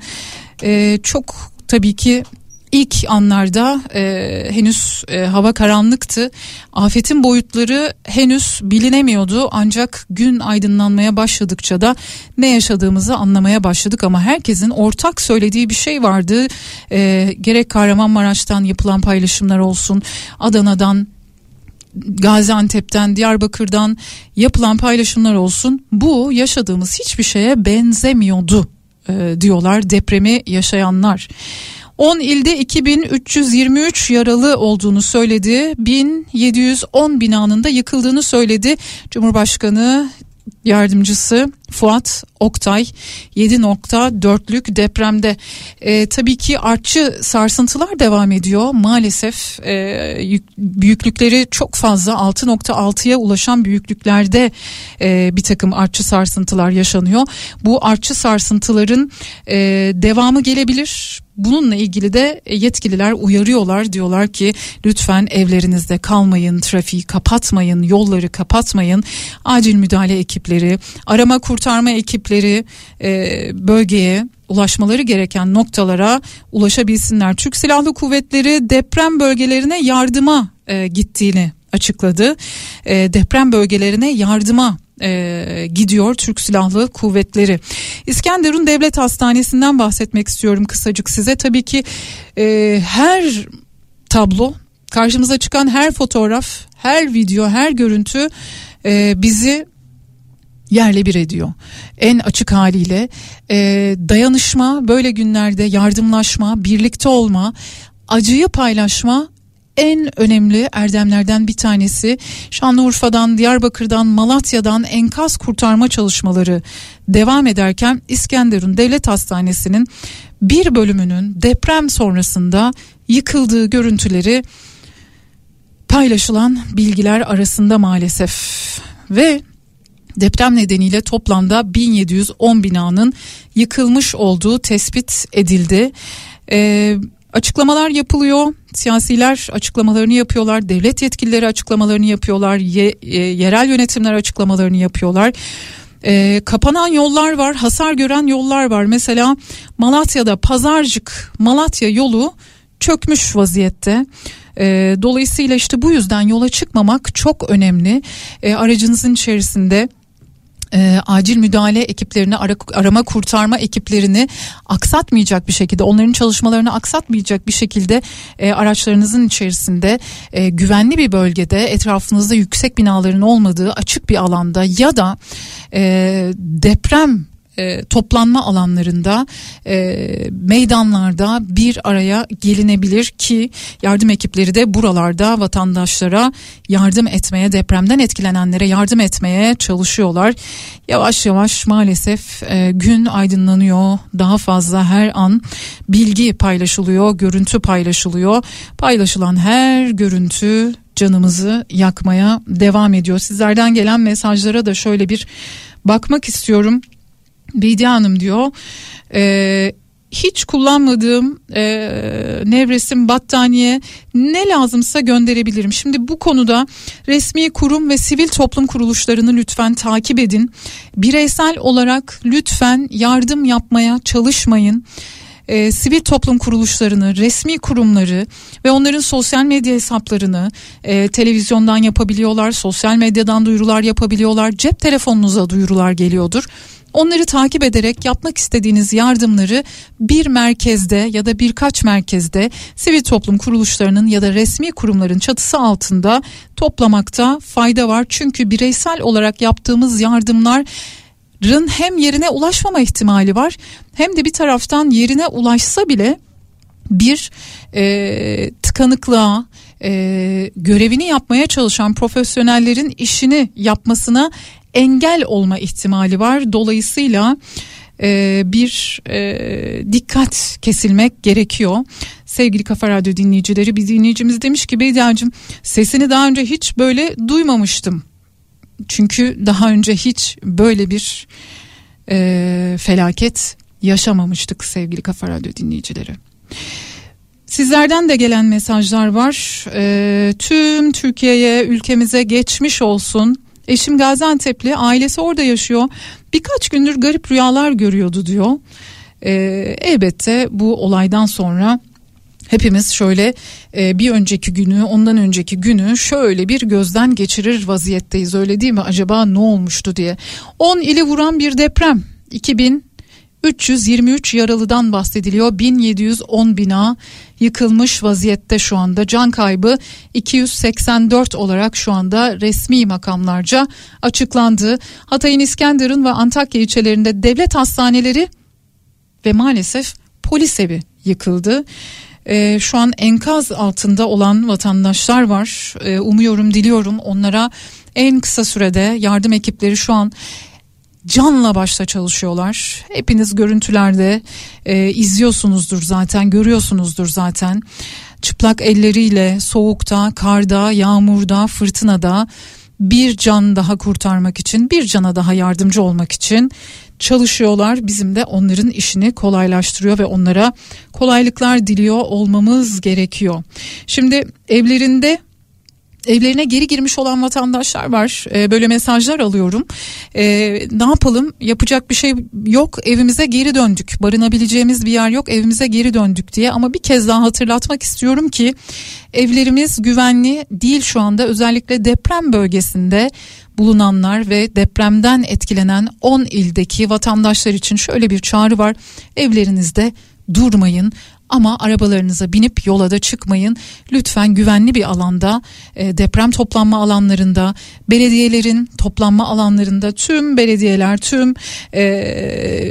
E, çok tabii ki İlk anlarda e, henüz e, hava karanlıktı. Afetin boyutları henüz bilinemiyordu. Ancak gün aydınlanmaya başladıkça da ne yaşadığımızı anlamaya başladık. Ama herkesin ortak söylediği bir şey vardı. E, gerek Kahramanmaraş'tan yapılan paylaşımlar olsun, Adana'dan Gaziantep'ten, Diyarbakır'dan yapılan paylaşımlar olsun. Bu yaşadığımız hiçbir şeye benzemiyordu e, diyorlar depremi yaşayanlar. 10 ilde 2323 yaralı olduğunu söyledi. 1710 binanın da yıkıldığını söyledi. Cumhurbaşkanı yardımcısı Fuat Oktay 7.4'lük depremde. E, tabii ki artçı sarsıntılar devam ediyor. Maalesef e, yük, büyüklükleri çok fazla. 6.6'ya ulaşan büyüklüklerde e, bir takım artçı sarsıntılar yaşanıyor. Bu artçı sarsıntıların e, devamı gelebilir. Bununla ilgili de yetkililer uyarıyorlar. Diyorlar ki lütfen evlerinizde kalmayın, trafiği kapatmayın, yolları kapatmayın. Acil müdahale ekipleri, arama kurtarma ekipleri e, bölgeye ulaşmaları gereken noktalara ulaşabilsinler. Türk Silahlı Kuvvetleri deprem bölgelerine yardıma e, gittiğini açıkladı. E, deprem bölgelerine yardıma e, gidiyor Türk Silahlı Kuvvetleri. İskenderun Devlet Hastanesi'nden bahsetmek istiyorum kısacık size. Tabii ki e, her tablo karşımıza çıkan her fotoğraf, her video, her görüntü e, bizi yerle bir ediyor. En açık haliyle e, dayanışma, böyle günlerde yardımlaşma, birlikte olma, acıyı paylaşma en önemli erdemlerden bir tanesi Şanlıurfa'dan, Diyarbakır'dan, Malatya'dan enkaz kurtarma çalışmaları devam ederken İskenderun Devlet Hastanesi'nin bir bölümünün deprem sonrasında yıkıldığı görüntüleri paylaşılan bilgiler arasında maalesef ve Deprem nedeniyle toplamda 1710 binanın yıkılmış olduğu tespit edildi. Ee, açıklamalar yapılıyor. Siyasiler açıklamalarını yapıyorlar. Devlet yetkilileri açıklamalarını yapıyorlar. Ye, e, yerel yönetimler açıklamalarını yapıyorlar. E, kapanan yollar var, hasar gören yollar var. Mesela Malatya'da Pazarcık Malatya yolu çökmüş vaziyette. E, dolayısıyla işte bu yüzden yola çıkmamak çok önemli. E, aracınızın içerisinde e, acil müdahale ekiplerini ara, arama kurtarma ekiplerini aksatmayacak bir şekilde onların çalışmalarını aksatmayacak bir şekilde e, araçlarınızın içerisinde e, güvenli bir bölgede etrafınızda yüksek binaların olmadığı açık bir alanda ya da e, deprem e, toplanma alanlarında e, meydanlarda bir araya gelinebilir ki yardım ekipleri de buralarda vatandaşlara yardım etmeye depremden etkilenenlere yardım etmeye çalışıyorlar. Yavaş yavaş maalesef e, gün aydınlanıyor daha fazla her an bilgi paylaşılıyor görüntü paylaşılıyor paylaşılan her görüntü canımızı yakmaya devam ediyor. Sizlerden gelen mesajlara da şöyle bir bakmak istiyorum. Bediye Hanım diyor e, hiç kullanmadığım e, nevresim battaniye ne lazımsa gönderebilirim. Şimdi bu konuda resmi kurum ve sivil toplum kuruluşlarını lütfen takip edin. Bireysel olarak lütfen yardım yapmaya çalışmayın e, sivil toplum kuruluşlarını, resmi kurumları ve onların sosyal medya hesaplarını e, televizyondan yapabiliyorlar, sosyal medyadan duyurular yapabiliyorlar, cep telefonunuza duyurular geliyordur. Onları takip ederek yapmak istediğiniz yardımları bir merkezde ya da birkaç merkezde sivil toplum kuruluşlarının ya da resmi kurumların çatısı altında toplamakta fayda var. Çünkü bireysel olarak yaptığımız yardımlar hem yerine ulaşmama ihtimali var hem de bir taraftan yerine ulaşsa bile bir e, tıkanıklığa e, görevini yapmaya çalışan profesyonellerin işini yapmasına engel olma ihtimali var. Dolayısıyla e, bir e, dikkat kesilmek gerekiyor. Sevgili Kafa Radyo dinleyicileri bir dinleyicimiz demiş ki Beydia'cığım sesini daha önce hiç böyle duymamıştım. Çünkü daha önce hiç böyle bir e, felaket yaşamamıştık sevgili Kafa Radyo dinleyicileri. Sizlerden de gelen mesajlar var. E, tüm Türkiye'ye, ülkemize geçmiş olsun. Eşim Gaziantep'li, ailesi orada yaşıyor. Birkaç gündür garip rüyalar görüyordu diyor. E, elbette bu olaydan sonra hepimiz şöyle e, bir önceki günü ondan önceki günü şöyle bir gözden geçirir vaziyetteyiz öyle değil mi acaba ne olmuştu diye 10 ili vuran bir deprem 2000 323 yaralıdan bahsediliyor. 1710 bina yıkılmış vaziyette şu anda. Can kaybı 284 olarak şu anda resmi makamlarca açıklandı. Hatay'ın İskenderun ve Antakya ilçelerinde devlet hastaneleri ve maalesef polis evi yıkıldı. Ee, şu an enkaz altında olan vatandaşlar var. Ee, umuyorum, diliyorum onlara en kısa sürede yardım ekipleri şu an canla başla çalışıyorlar. Hepiniz görüntülerde e, izliyorsunuzdur zaten, görüyorsunuzdur zaten. Çıplak elleriyle soğukta, karda, yağmurda, fırtınada bir can daha kurtarmak için, bir cana daha yardımcı olmak için çalışıyorlar. Bizim de onların işini kolaylaştırıyor ve onlara kolaylıklar diliyor olmamız gerekiyor. Şimdi evlerinde evlerine geri girmiş olan vatandaşlar var. E, böyle mesajlar alıyorum. E, ne yapalım? Yapacak bir şey yok. Evimize geri döndük. Barınabileceğimiz bir yer yok. Evimize geri döndük diye. Ama bir kez daha hatırlatmak istiyorum ki evlerimiz güvenli değil şu anda. Özellikle deprem bölgesinde bulunanlar ve depremden etkilenen 10 ildeki vatandaşlar için şöyle bir çağrı var. Evlerinizde durmayın ama arabalarınıza binip yola da çıkmayın. Lütfen güvenli bir alanda e, deprem toplanma alanlarında belediyelerin toplanma alanlarında tüm belediyeler tüm e,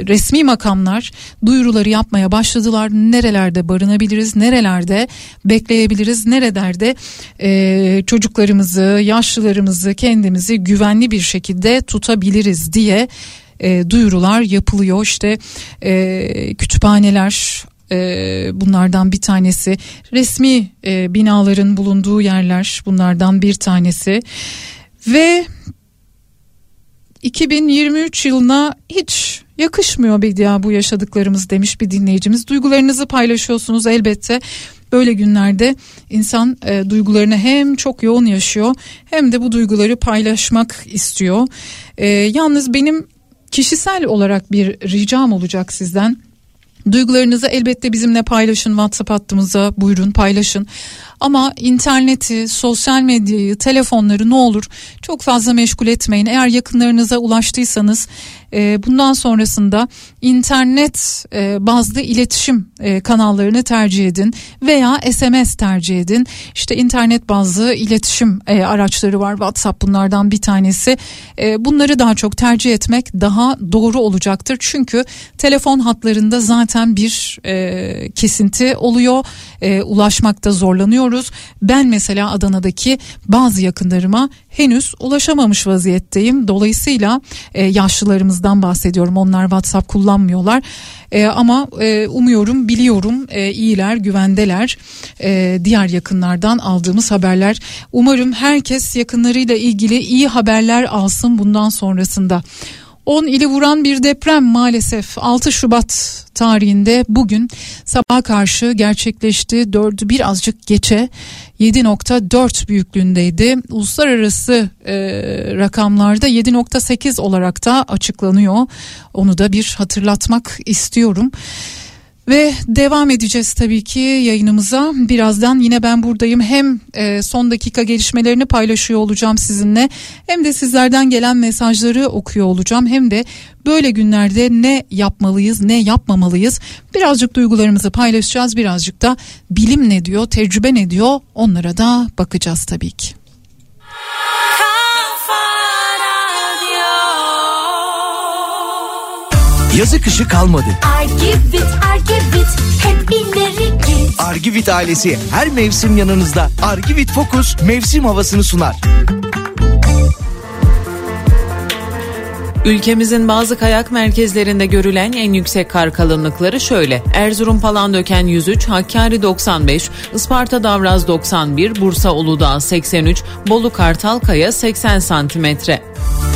resmi makamlar duyuruları yapmaya başladılar. Nerelerde barınabiliriz nerelerde bekleyebiliriz nerelerde e, çocuklarımızı yaşlılarımızı kendimizi güvenli bir şekilde tutabiliriz diye e, duyurular yapılıyor işte e, kütüphaneler e, bunlardan bir tanesi resmi e, binaların bulunduğu yerler bunlardan bir tanesi ve 2023 yılına hiç yakışmıyor Bedia bu yaşadıklarımız demiş bir dinleyicimiz. Duygularınızı paylaşıyorsunuz elbette. Böyle günlerde insan e, duygularını hem çok yoğun yaşıyor hem de bu duyguları paylaşmak istiyor. E, yalnız benim kişisel olarak bir ricam olacak sizden. Duygularınızı elbette bizimle paylaşın WhatsApp hattımıza buyurun paylaşın. Ama interneti, sosyal medyayı, telefonları ne olur çok fazla meşgul etmeyin. Eğer yakınlarınıza ulaştıysanız e, bundan sonrasında internet e, bazlı iletişim e, kanallarını tercih edin veya SMS tercih edin. İşte internet bazlı iletişim e, araçları var WhatsApp bunlardan bir tanesi. Bunları daha çok tercih etmek daha doğru olacaktır. Çünkü telefon hatlarında zaten bir kesinti oluyor. Ulaşmakta zorlanıyoruz. Ben mesela Adana'daki bazı yakınlarıma henüz ulaşamamış vaziyetteyim. Dolayısıyla e, yaşlılarımızdan bahsediyorum. Onlar WhatsApp kullanmıyorlar. E, ama e, umuyorum, biliyorum e, iyiler, güvendeler. E, diğer yakınlardan aldığımız haberler. Umarım herkes yakınlarıyla ilgili iyi haberler alsın bundan sonrasında. 10 ili vuran bir deprem maalesef 6 Şubat tarihinde bugün sabah karşı gerçekleşti. 4'ü birazcık geçe 7.4 büyüklüğündeydi. Uluslararası e, rakamlarda 7.8 olarak da açıklanıyor. Onu da bir hatırlatmak istiyorum. Ve devam edeceğiz tabii ki yayınımıza. Birazdan yine ben buradayım. Hem e, son dakika gelişmelerini paylaşıyor olacağım sizinle. Hem de sizlerden gelen mesajları okuyor olacağım. Hem de böyle günlerde ne yapmalıyız, ne yapmamalıyız? Birazcık duygularımızı paylaşacağız. Birazcık da bilim ne diyor, tecrübe ne diyor? Onlara da bakacağız tabii ki. Yazı kışı kalmadı. Argivit, Argivit, hep ileri git. Argivit ailesi her mevsim yanınızda. Argivit Focus mevsim havasını sunar. Ülkemizin bazı kayak merkezlerinde görülen en yüksek kar kalınlıkları şöyle. Erzurum Palandöken 103, Hakkari 95, Isparta Davraz 91, Bursa Uludağ 83, Bolu Kartalkaya 80 santimetre.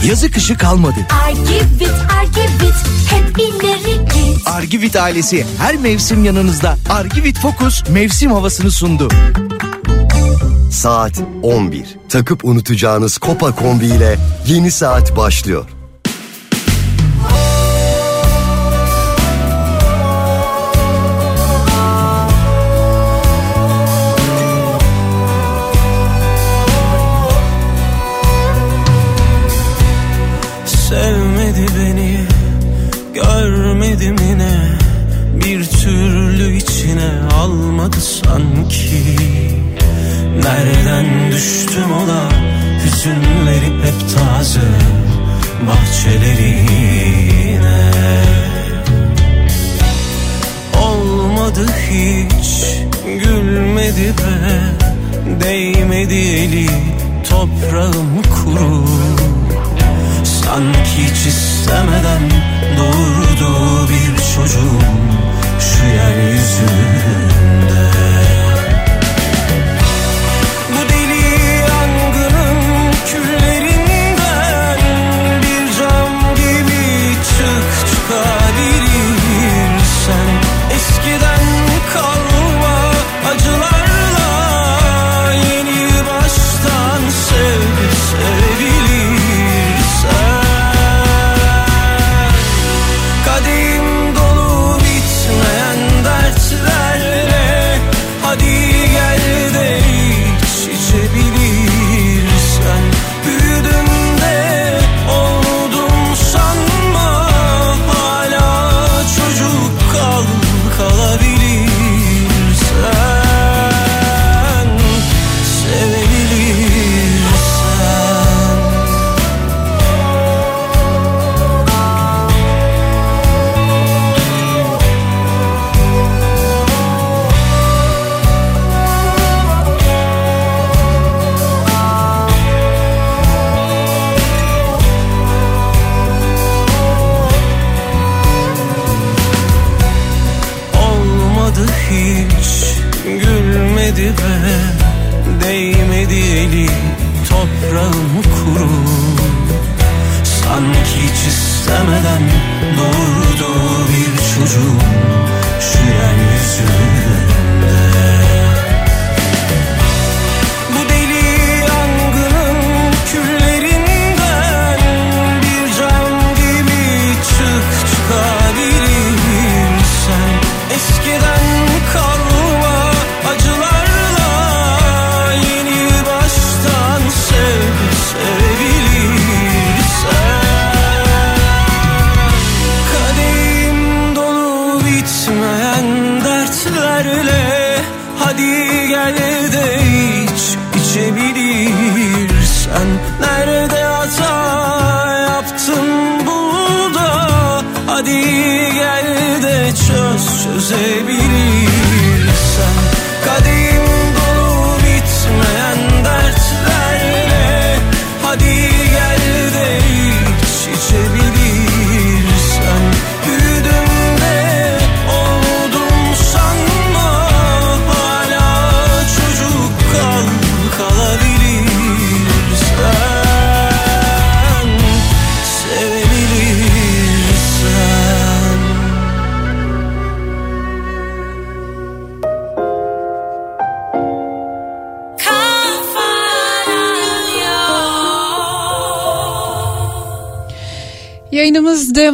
Yazı kışı kalmadı. Argivit, Argivit, hep ileri git. Argivit ailesi her mevsim yanınızda. Argivit Focus mevsim havasını sundu. Saat 11. Takıp unutacağınız Kopa kombi ile yeni saat başlıyor. Taze Bahçelerine Olmadı hiç Gülmedi be Değmedi eli Toprağım kuru Sanki hiç istemeden doğurdu bir çocuğum şu yeryüzünde.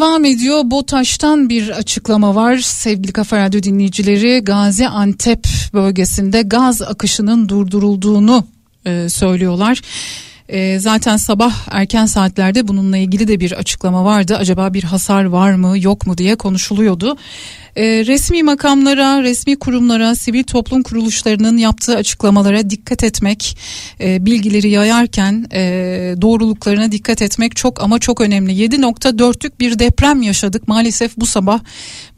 Devam ediyor. BOTAŞ'tan bir açıklama var. Sevgili Kafa Radyo dinleyicileri Gaziantep bölgesinde gaz akışının durdurulduğunu e, söylüyorlar. E, zaten sabah erken saatlerde bununla ilgili de bir açıklama vardı. Acaba bir hasar var mı yok mu diye konuşuluyordu. E, resmi makamlara, resmi kurumlara, sivil toplum kuruluşlarının yaptığı açıklamalara dikkat etmek, e, bilgileri yayarken e, doğruluklarına dikkat etmek çok ama çok önemli. 7.4'lük bir deprem yaşadık maalesef bu sabah.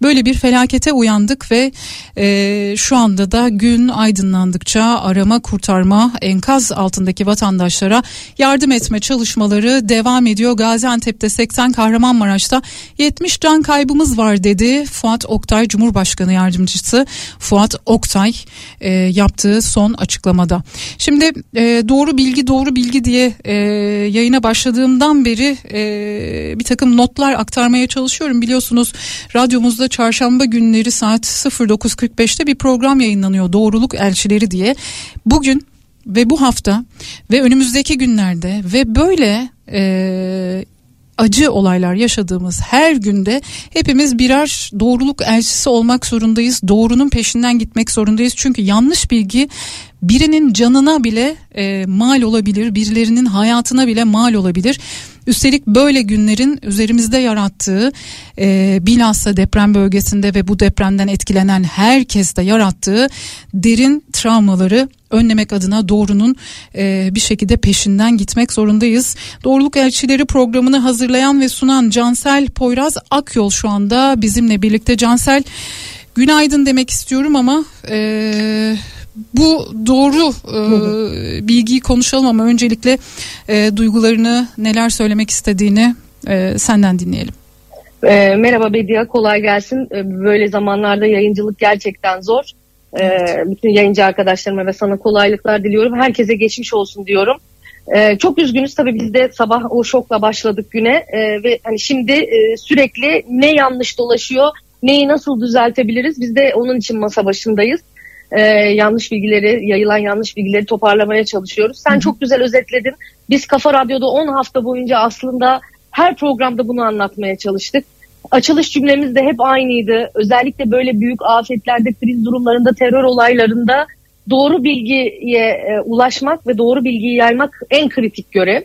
Böyle bir felakete uyandık ve e, şu anda da gün aydınlandıkça arama kurtarma enkaz altındaki vatandaşlara yardım etme çalışmaları devam ediyor. Gaziantep'te 80 Kahramanmaraş'ta 70 can kaybımız var dedi Fuat Oktay Cumhurbaşkanı Yardımcısı Fuat Oktay e, yaptığı son açıklamada. Şimdi e, doğru bilgi doğru bilgi diye e, yayına başladığımdan beri e, bir takım notlar aktarmaya çalışıyorum. Biliyorsunuz radyomuzda çarşamba günleri saat 09.45'te bir program yayınlanıyor Doğruluk Elçileri diye. Bugün ve bu hafta ve önümüzdeki günlerde ve böyle e, acı olaylar yaşadığımız her günde hepimiz birer doğruluk elçisi olmak zorundayız. Doğrunun peşinden gitmek zorundayız. Çünkü yanlış bilgi birinin canına bile e, mal olabilir, birilerinin hayatına bile mal olabilir. Üstelik böyle günlerin üzerimizde yarattığı e, bilhassa deprem bölgesinde ve bu depremden etkilenen herkes de yarattığı derin travmaları önlemek adına doğrunun e, bir şekilde peşinden gitmek zorundayız. Doğruluk Elçileri programını hazırlayan ve sunan Cansel Poyraz Akyol şu anda bizimle birlikte. Cansel günaydın demek istiyorum ama e, bu doğru e, bilgiyi konuşalım ama öncelikle e, duygularını neler söylemek istediğini e, senden dinleyelim. E, merhaba Bedia kolay gelsin. E, böyle zamanlarda yayıncılık gerçekten zor. E, bütün yayıncı arkadaşlarıma ve sana kolaylıklar diliyorum. Herkese geçmiş olsun diyorum. E, çok üzgünüz tabii biz de sabah o şokla başladık güne e, ve hani şimdi e, sürekli ne yanlış dolaşıyor, neyi nasıl düzeltebiliriz biz de onun için masa başındayız. E, yanlış bilgileri, yayılan yanlış bilgileri toparlamaya çalışıyoruz. Sen çok güzel özetledin. Biz Kafa Radyo'da 10 hafta boyunca aslında her programda bunu anlatmaya çalıştık. Açılış cümlemiz de hep aynıydı. Özellikle böyle büyük afetlerde, kriz durumlarında, terör olaylarında doğru bilgiye e, ulaşmak ve doğru bilgiyi yaymak en kritik görev.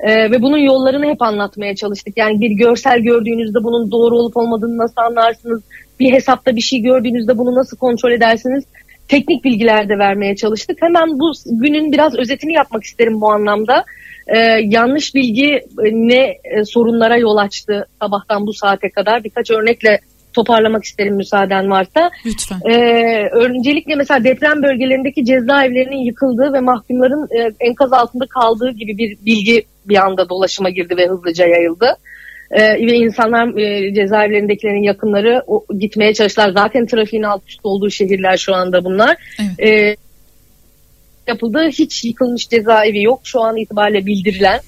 E, ve bunun yollarını hep anlatmaya çalıştık. Yani bir görsel gördüğünüzde bunun doğru olup olmadığını nasıl anlarsınız? Bir hesapta bir şey gördüğünüzde bunu nasıl kontrol edersiniz? Teknik bilgiler de vermeye çalıştık. Hemen bu günün biraz özetini yapmak isterim bu anlamda. Ee, yanlış bilgi e, ne e, sorunlara yol açtı sabahtan bu saate kadar birkaç örnekle toparlamak isterim müsaaden varsa. Lütfen. Ee, öncelikle mesela deprem bölgelerindeki cezaevlerinin yıkıldığı ve mahkumların e, enkaz altında kaldığı gibi bir bilgi bir anda dolaşıma girdi ve hızlıca yayıldı. Ee, ve insanlar e, cezaevlerindekilerin yakınları o, gitmeye çalıştılar. Zaten trafiğin alt üst olduğu şehirler şu anda bunlar. Ee, yapıldı. Hiç yıkılmış cezaevi yok. Şu an itibariyle bildirilen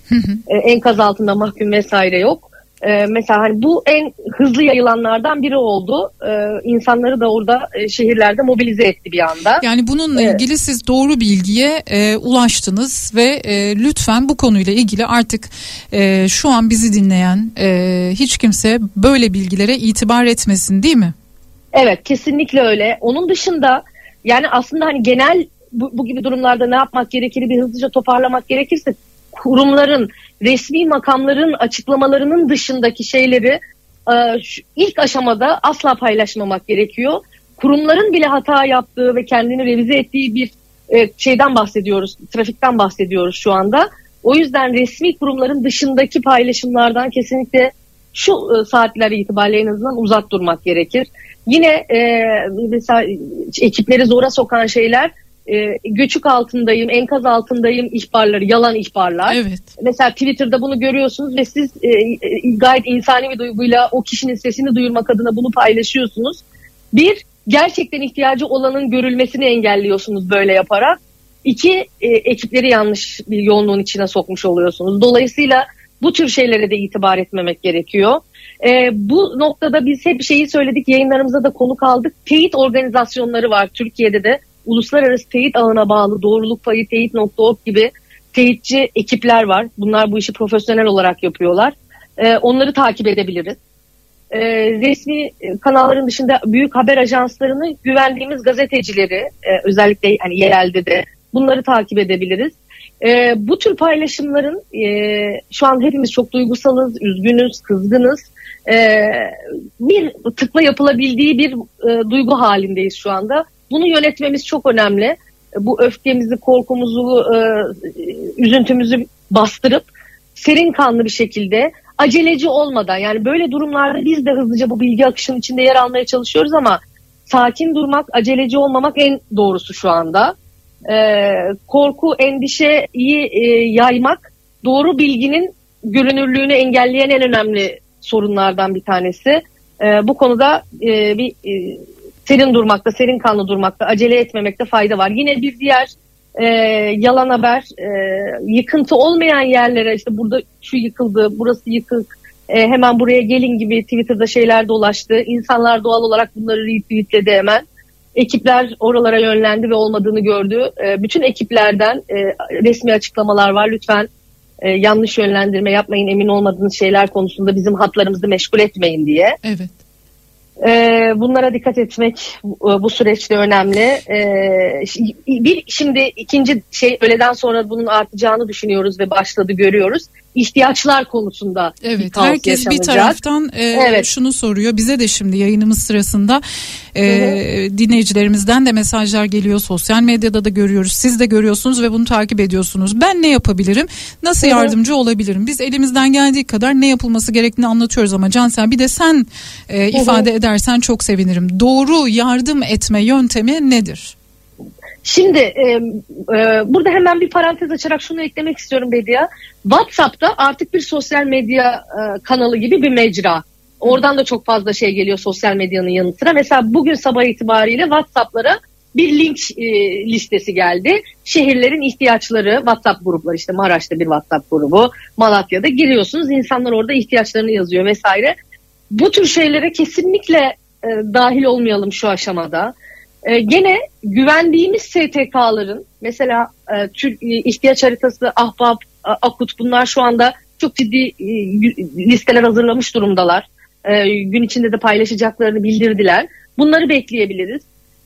e, enkaz altında mahkum vesaire yok. E, mesela hani bu en hızlı yayılanlardan biri oldu. E, insanları da orada e, şehirlerde mobilize etti bir anda. Yani bununla Evet. ilgili siz doğru bilgiye e, ulaştınız ve e, lütfen bu konuyla ilgili artık e, şu an bizi dinleyen e, hiç kimse böyle bilgilere itibar etmesin değil mi? Evet kesinlikle öyle. Onun dışında yani aslında hani genel bu, bu gibi durumlarda ne yapmak gerekir bir hızlıca toparlamak gerekirse kurumların resmi makamların açıklamalarının dışındaki şeyleri e, ilk aşamada asla paylaşmamak gerekiyor. Kurumların bile hata yaptığı ve kendini revize ettiği bir e, şeyden bahsediyoruz, trafikten bahsediyoruz şu anda. O yüzden resmi kurumların dışındaki paylaşımlardan kesinlikle şu e, saatler itibariyle en azından uzak durmak gerekir. Yine e, mesela ekipleri zora sokan şeyler e, göçük altındayım, enkaz altındayım ihbarları, yalan ihbarlar. Evet. Mesela Twitter'da bunu görüyorsunuz ve siz e, e, gayet insani bir duyguyla o kişinin sesini duyurmak adına bunu paylaşıyorsunuz. Bir, gerçekten ihtiyacı olanın görülmesini engelliyorsunuz böyle yaparak. İki, e, ekipleri yanlış bir yoğunluğun içine sokmuş oluyorsunuz. Dolayısıyla bu tür şeylere de itibar etmemek gerekiyor. E, bu noktada biz hep şeyi söyledik, yayınlarımıza da konuk aldık. Teyit organizasyonları var Türkiye'de de. Uluslararası teyit ağına bağlı doğruluk payı teyit.org gibi teyitçi ekipler var. Bunlar bu işi profesyonel olarak yapıyorlar. E, onları takip edebiliriz. E, resmi kanalların dışında büyük haber ajanslarını güvendiğimiz gazetecileri e, özellikle hani yerelde de bunları takip edebiliriz. E, bu tür paylaşımların e, şu an hepimiz çok duygusalız, üzgünüz, kızgınız. E, bir tıkla yapılabildiği bir e, duygu halindeyiz şu anda. Bunu yönetmemiz çok önemli. E, Bu öfkemizi, korkumuzu, e, üzüntümüzü bastırıp serin kanlı bir şekilde aceleci olmadan yani böyle durumlarda biz de hızlıca bu bilgi akışının içinde yer almaya çalışıyoruz ama sakin durmak, aceleci olmamak en doğrusu şu anda. Ee, korku, endişeyi e, yaymak doğru bilginin görünürlüğünü engelleyen en önemli sorunlardan bir tanesi. Ee, bu konuda e, bir e, serin durmakta, serin kanlı durmakta, acele etmemekte fayda var. Yine bir diğer e, yalan haber, e, yıkıntı olmayan yerlere işte burada şu yıkıldı, burası yıkık, e, hemen buraya gelin gibi Twitter'da şeyler dolaştı. İnsanlar doğal olarak bunları retweetledi hemen. Ekipler oralara yönlendi ve olmadığını gördü. E, bütün ekiplerden e, resmi açıklamalar var. Lütfen e, yanlış yönlendirme yapmayın, emin olmadığınız şeyler konusunda bizim hatlarımızı meşgul etmeyin diye. Evet. Ee, bunlara dikkat etmek bu, bu süreçte önemli. Şi- bir şimdi ikinci şey öğleden sonra bunun artacağını düşünüyoruz ve başladı görüyoruz. İhtiyaçlar konusunda bir Evet kaos herkes bir yaşanacak. taraftan e, Evet. şunu soruyor bize de şimdi yayınımız sırasında e, dinleyicilerimizden de mesajlar geliyor sosyal medyada da görüyoruz siz de görüyorsunuz ve bunu takip ediyorsunuz ben ne yapabilirim nasıl yardımcı olabilirim biz elimizden geldiği kadar ne yapılması gerektiğini anlatıyoruz ama Cansel bir de sen e, ifade edersen çok sevinirim doğru yardım etme yöntemi nedir? Şimdi e, e, burada hemen bir parantez açarak şunu eklemek istiyorum Bedia. WhatsApp'ta artık bir sosyal medya e, kanalı gibi bir mecra. Oradan da çok fazla şey geliyor sosyal medyanın yanı sıra. Mesela bugün sabah itibariyle WhatsApp'lara bir link e, listesi geldi. Şehirlerin ihtiyaçları WhatsApp grupları işte Maraş'ta bir WhatsApp grubu, Malatya'da giriyorsunuz. insanlar orada ihtiyaçlarını yazıyor vesaire. Bu tür şeylere kesinlikle e, dahil olmayalım şu aşamada. E, gene güvendiğimiz STK'ların mesela e, Türk e, ihtiyaç haritası, Ahbap, Akut bunlar şu anda çok ciddi e, listeler hazırlamış durumdalar. E, gün içinde de paylaşacaklarını bildirdiler. Bunları bekleyebiliriz.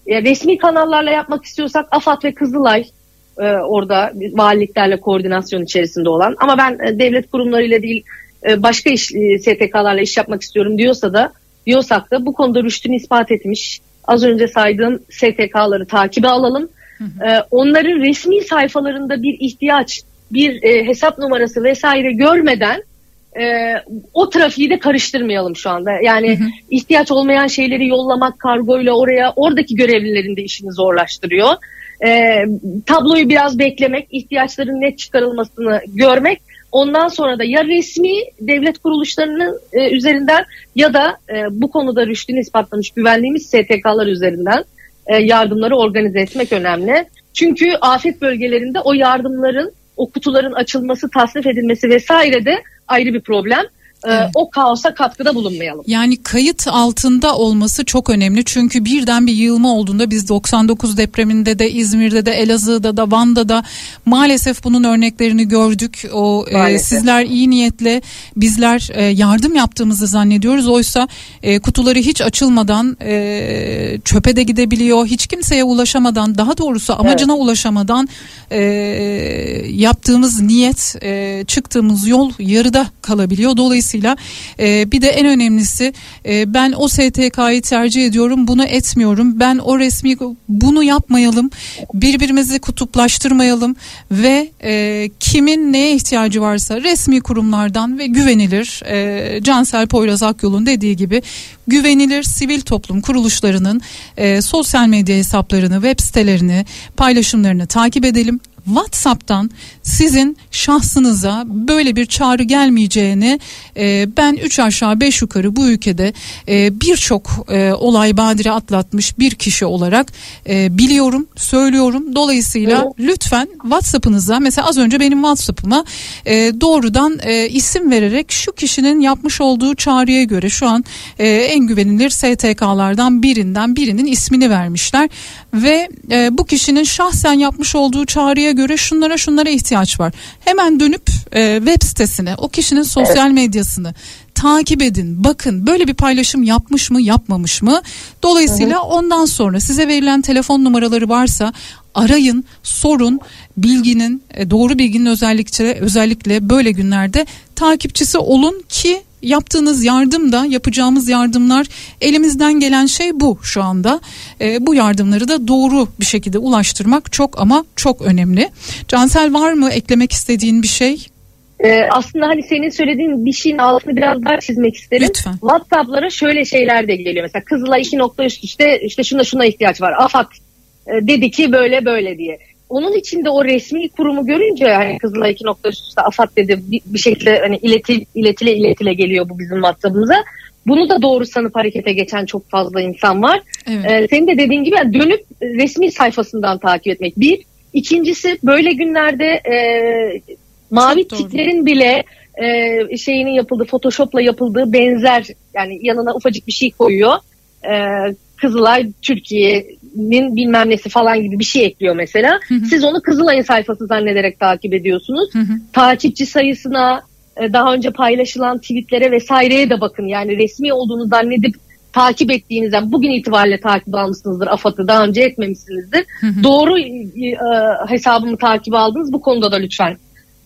E, resmi kanallarla yapmak istiyorsak AFAD ve Kızılay e, orada valiliklerle koordinasyon içerisinde olan ama ben e, devlet kurumlarıyla değil e, başka iş, e, STK'larla iş yapmak istiyorum diyorsa da diyorsak da bu konuda rüştünü ispat etmiş az önce saydığım STK'ları takibe alalım. E, onların resmi sayfalarında bir ihtiyaç, bir e, hesap numarası vesaire görmeden e, o trafiği de karıştırmayalım şu anda. Yani ihtiyaç olmayan şeyleri yollamak kargoyla oraya oradaki görevlilerin de işini zorlaştırıyor. E, tabloyu biraz beklemek, ihtiyaçların net çıkarılmasını görmek. Ondan sonra da ya resmi devlet kuruluşlarının e, üzerinden ya da e, bu konuda rüştünü ispatlamış güvenliğimiz STK'lar üzerinden e, yardımları organize etmek önemli. Çünkü afet bölgelerinde o yardımların, o kutuların açılması, tasnif edilmesi vesaire de ayrı bir problem. E, O kaosa katkıda bulunmayalım. Yani kayıt altında olması çok önemli. Çünkü birden bir yığılma olduğunda biz 99 depreminde de İzmir'de de Elazığ'da da Van'da da maalesef bunun örneklerini gördük. O e, sizler iyi niyetle bizler e, yardım yaptığımızı zannediyoruz. Oysa e, kutuları hiç açılmadan e, çöpe de gidebiliyor. Hiç kimseye ulaşamadan daha doğrusu amacına ulaşamadan e, yaptığımız niyet e, çıktığımız yol yarıda kalabiliyor. Dolayısıyla Dolayısıyla e, bir de en önemlisi e, ben o STK'yı tercih ediyorum bunu etmiyorum. Ben o resmi bunu yapmayalım. Birbirimizi kutuplaştırmayalım ve e, kimin neye ihtiyacı varsa resmi kurumlardan ve güvenilir e, Cansel Poyraz Akyol'un dediği gibi güvenilir sivil toplum kuruluşlarının e, sosyal medya hesaplarını, web sitelerini, paylaşımlarını takip edelim. WhatsApp'tan sizin şahsınıza böyle bir çağrı gelmeyeceğini e, ben 3 aşağı 5 yukarı bu ülkede e, birçok e, olay badire atlatmış bir kişi olarak e, biliyorum, söylüyorum. Dolayısıyla lütfen WhatsApp'ınıza mesela az önce benim WhatsApp'ıma e, doğrudan e, isim vererek şu kişinin yapmış olduğu çağrıya göre şu an e, en güvenilir STK'lardan birinden birinin ismini vermişler ve e, bu kişinin şahsen yapmış olduğu çağrıya göre şunlara şunlara ihtiyaç var. Hemen dönüp e, web sitesine o kişinin sosyal medyasını takip edin bakın böyle bir paylaşım yapmış mı yapmamış mı? Dolayısıyla ondan sonra size verilen telefon numaraları varsa arayın sorun bilginin e, doğru bilginin özellikle özellikle böyle günlerde takipçisi olun ki yaptığınız yardım da yapacağımız yardımlar elimizden gelen şey bu şu anda. E, bu yardımları da doğru bir şekilde ulaştırmak çok ama çok önemli. Cansel var mı eklemek istediğin bir şey? Ee, aslında hani senin söylediğin bir şeyin altını biraz daha çizmek isterim. Lütfen. WhatsApp'lara şöyle şeyler de geliyor. Mesela Kızılay iki nokta üst üste işte şuna şuna ihtiyaç var. AFAD e, dedi ki böyle böyle diye. Onun içinde o resmi kurumu görünce hani Kızılay iki nokta üst üste AFAD dedi bir, bir şekilde hani ileti, iletile iletile geliyor bu bizim WhatsApp'ımıza. Bunu da doğru sanıp harekete geçen çok fazla insan var. Evet. Ee, senin de dediğin gibi yani dönüp resmi sayfasından takip etmek bir. İkincisi böyle günlerde e, mavi tiklerin bile e, şeyinin yapıldığı Photoshop'la yapıldığı benzer yani yanına ufacık bir şey koyuyor. E, Kızılay Türkiye'nin bilmem nesi falan gibi bir şey ekliyor mesela. Siz onu Kızılay'ın sayfası zannederek takip ediyorsunuz. Takipçi sayısına e, daha önce paylaşılan tweetlere vesaireye de bakın. Yani resmi olduğunu zannedip takip ettiğinizden bugün itibariyle takip almışsınızdır AFAD'ı daha önce etmemişsinizdir. Doğru e, e, hesabımı takip aldınız bu konuda da lütfen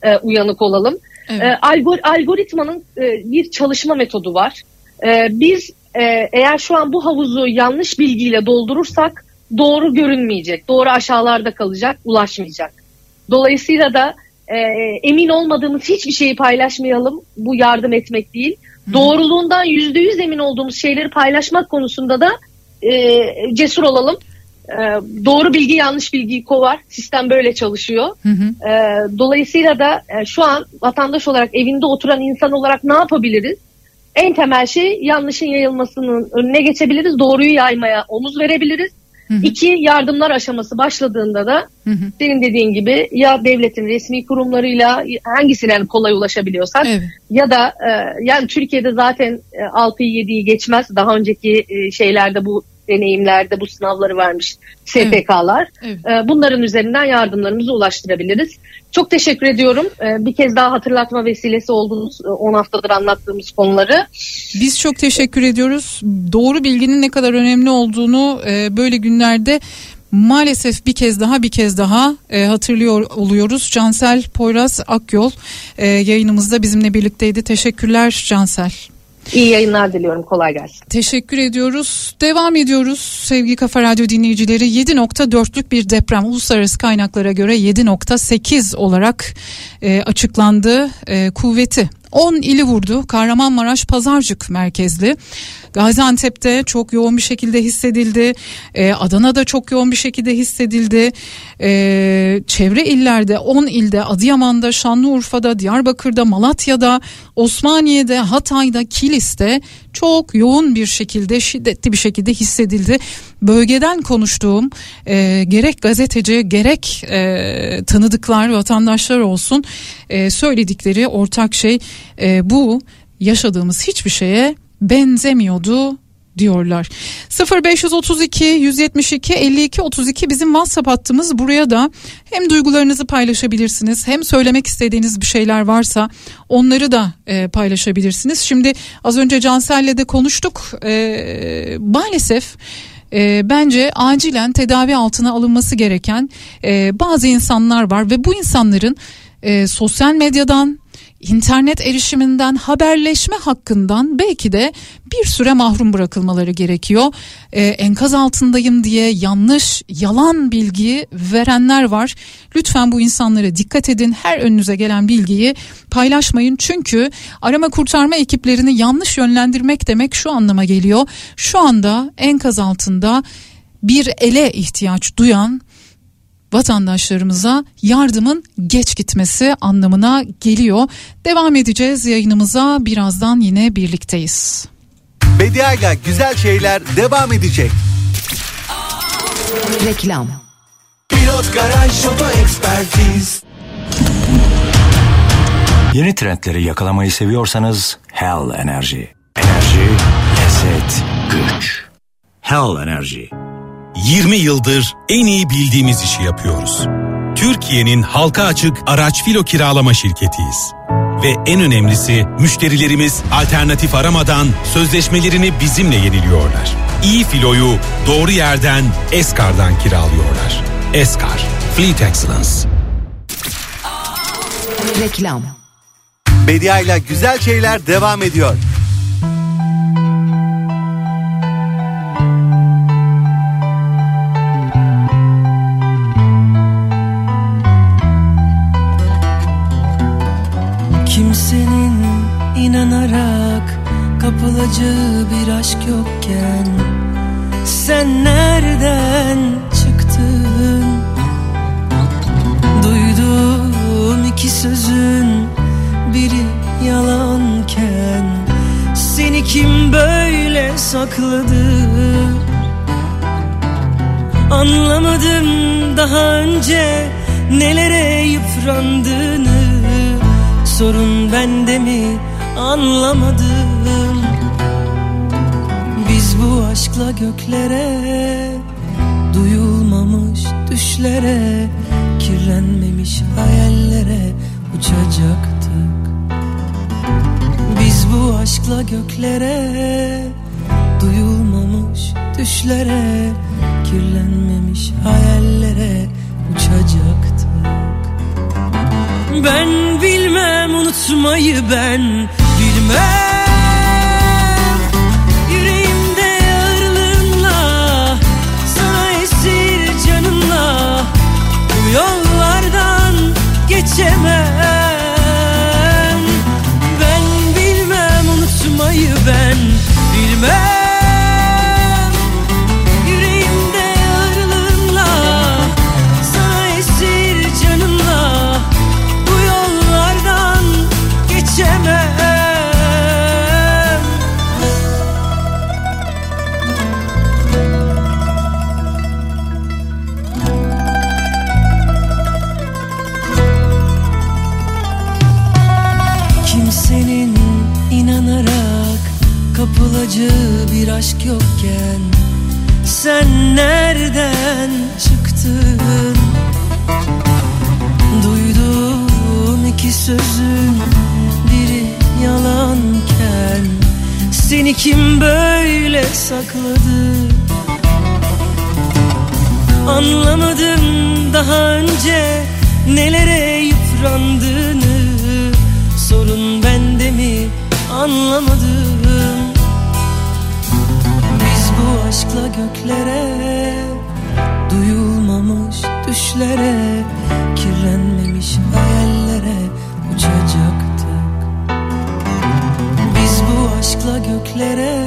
e, uyanık olalım. Evet. E, algor- algoritmanın e, bir çalışma metodu var. E, biz e, eğer şu an bu havuzu yanlış bilgiyle doldurursak doğru görünmeyecek, doğru aşağılarda kalacak, ulaşmayacak. Dolayısıyla da e, emin olmadığımız hiçbir şeyi paylaşmayalım. Bu yardım etmek değil. Doğruluğundan yüzde yüz emin olduğumuz şeyleri paylaşmak konusunda da e, cesur olalım. E, doğru bilgi yanlış bilgiyi kovar. Sistem böyle çalışıyor. E, dolayısıyla da e, şu an vatandaş olarak evinde oturan insan olarak ne yapabiliriz? En temel şey yanlışın yayılmasının önüne geçebiliriz. Doğruyu yaymaya omuz verebiliriz. İki yardımlar aşaması başladığında da senin dediğin gibi ya devletin resmi kurumlarıyla hangisine yani kolay ulaşabiliyorsak ya da e, yani Türkiye'de zaten e, 6'yı 7'yi geçmez. Daha önceki e, şeylerde bu deneyimlerde bu sınavları vermiş STK'lar. E, bunların üzerinden yardımlarımızı ulaştırabiliriz. Çok teşekkür ediyorum. E, bir kez daha hatırlatma vesilesi oldunuz e, 10 haftadır anlattığımız konuları. Biz çok teşekkür ediyoruz. Doğru bilginin ne kadar önemli olduğunu e, böyle günlerde maalesef bir kez daha bir kez daha e, hatırlıyor oluyoruz. Cansel Poyraz Akyol e, yayınımızda bizimle birlikteydi. Teşekkürler Cansel. İyi yayınlar diliyorum. Kolay gelsin. Teşekkür ediyoruz. Devam ediyoruz sevgili Kafa Radyo dinleyicileri. 7.4'lük bir deprem uluslararası kaynaklara göre 7.8 olarak e, açıklandı e, kuvveti. 10 ili vurdu. Kahramanmaraş Pazarcık merkezli. Gaziantep'te çok yoğun bir şekilde hissedildi. Ee, Adana'da çok yoğun bir şekilde hissedildi. Ee, çevre illerde 10 ilde Adıyaman'da, Şanlıurfa'da, Diyarbakır'da, Malatya'da, Osmaniye'de, Hatay'da, Kilis'te çok yoğun bir şekilde şiddetli bir şekilde hissedildi. Bölgeden konuştuğum e, gerek gazeteci gerek e, tanıdıklar vatandaşlar olsun e, söyledikleri ortak şey e, bu yaşadığımız hiçbir şeye benzemiyordu diyorlar. 0532 172 52 32 bizim WhatsApp hattımız. Buraya da hem duygularınızı paylaşabilirsiniz hem söylemek istediğiniz bir şeyler varsa onları da e, paylaşabilirsiniz. Şimdi az önce Cansel'le de konuştuk. E, maalesef e, bence acilen tedavi altına alınması gereken e, bazı insanlar var ve bu insanların e, sosyal medyadan internet erişiminden, haberleşme hakkından belki de bir süre mahrum bırakılmaları gerekiyor. Ee, enkaz altındayım diye yanlış, yalan bilgi verenler var. Lütfen bu insanlara dikkat edin. Her önünüze gelen bilgiyi paylaşmayın. Çünkü arama kurtarma ekiplerini yanlış yönlendirmek demek şu anlama geliyor. Şu anda enkaz altında bir ele ihtiyaç duyan vatandaşlarımıza yardımın geç gitmesi anlamına geliyor. Devam edeceğiz yayınımıza birazdan yine birlikteyiz. Bediayla güzel şeyler devam edecek. Reklam. Pilot Garaj Oto Ekspertiz. Yeni trendleri yakalamayı seviyorsanız Hell Enerji. Enerji, lezzet, güç. Hell Enerji. 20 yıldır en iyi bildiğimiz işi yapıyoruz. Türkiye'nin halka açık araç filo kiralama şirketiyiz. Ve en önemlisi müşterilerimiz alternatif aramadan sözleşmelerini bizimle yeniliyorlar. İyi filoyu doğru yerden Eskar'dan kiralıyorlar. Eskar, Fleet Excellence. Reklam. Bediayla güzel şeyler devam ediyor. Kapılacağı bir aşk yokken Sen nereden çıktın? Duyduğum iki sözün biri yalanken Seni kim böyle sakladı? Anlamadım daha önce nelere yıprandığını Sorun bende mi anlamadım aşkla göklere Duyulmamış düşlere Kirlenmemiş hayallere uçacaktık. Biz bu aşkla göklere Duyulmamış düşlere Kirlenmemiş hayallere uçacaktık. Ben bilmem unutmayı ben bilmem aşk yokken Sen nereden çıktın? Duyduğum iki sözün biri yalanken Seni kim böyle sakladı? Anlamadım daha önce nelere yıprandığını. Sorun bende mi? Anlamadım göklere Duyulmamış düşlere Kirlenmemiş hayallere uçacaktık. Biz bu aşkla göklere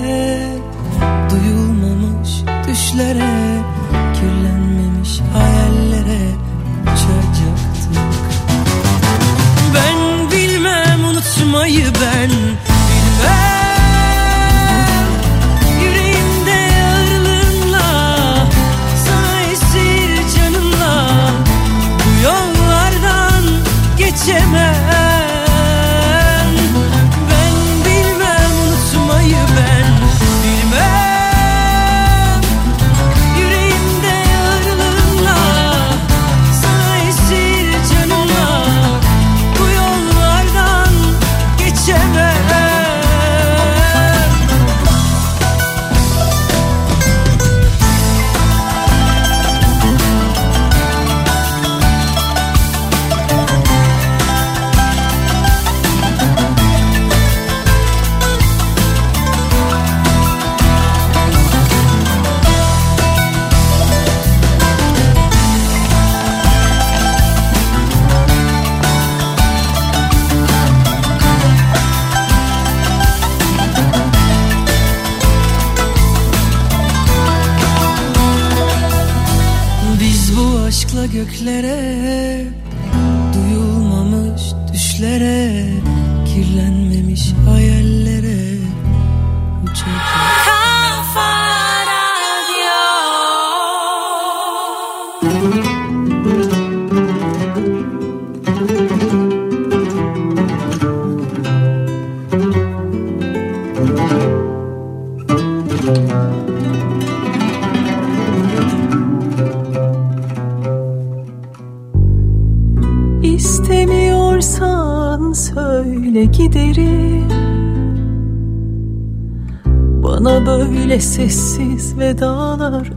sessiz vedalar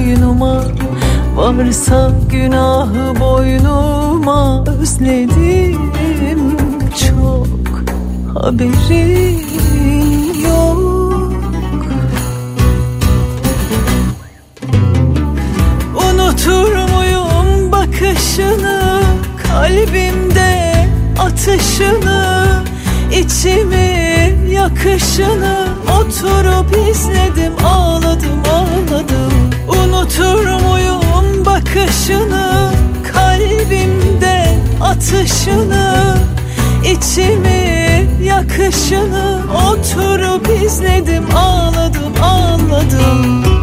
koynuma Varsa günahı boynuma. Özledim çok haberin yok. Unutur muyum bakışını Kalbimde atışını içimi yakışını? Oturup izledim ağladım ağladım Unutur muyum bakışını Kalbimde atışını içimi yakışını? Oturup izledim ağladım ağladım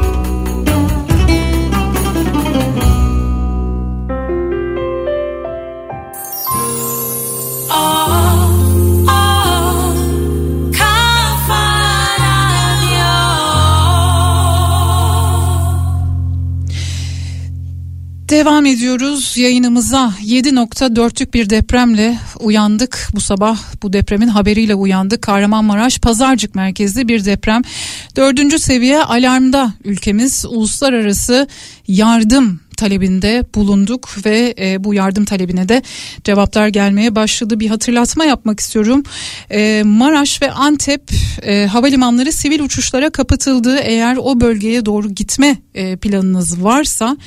Devam ediyoruz yayınımıza. 7.4'lük bir depremle uyandık bu sabah. Bu depremin haberiyle uyandık. Kahramanmaraş Pazarcık merkezli bir deprem. Dördüncü seviye alarmda ülkemiz. Uluslararası yardım talebinde bulunduk ve e, bu yardım talebine de cevaplar gelmeye başladı. Bir hatırlatma yapmak istiyorum. E, Maraş ve Antep e, havalimanları sivil uçuşlara kapatıldı. Eğer o bölgeye doğru gitme e, planınız varsa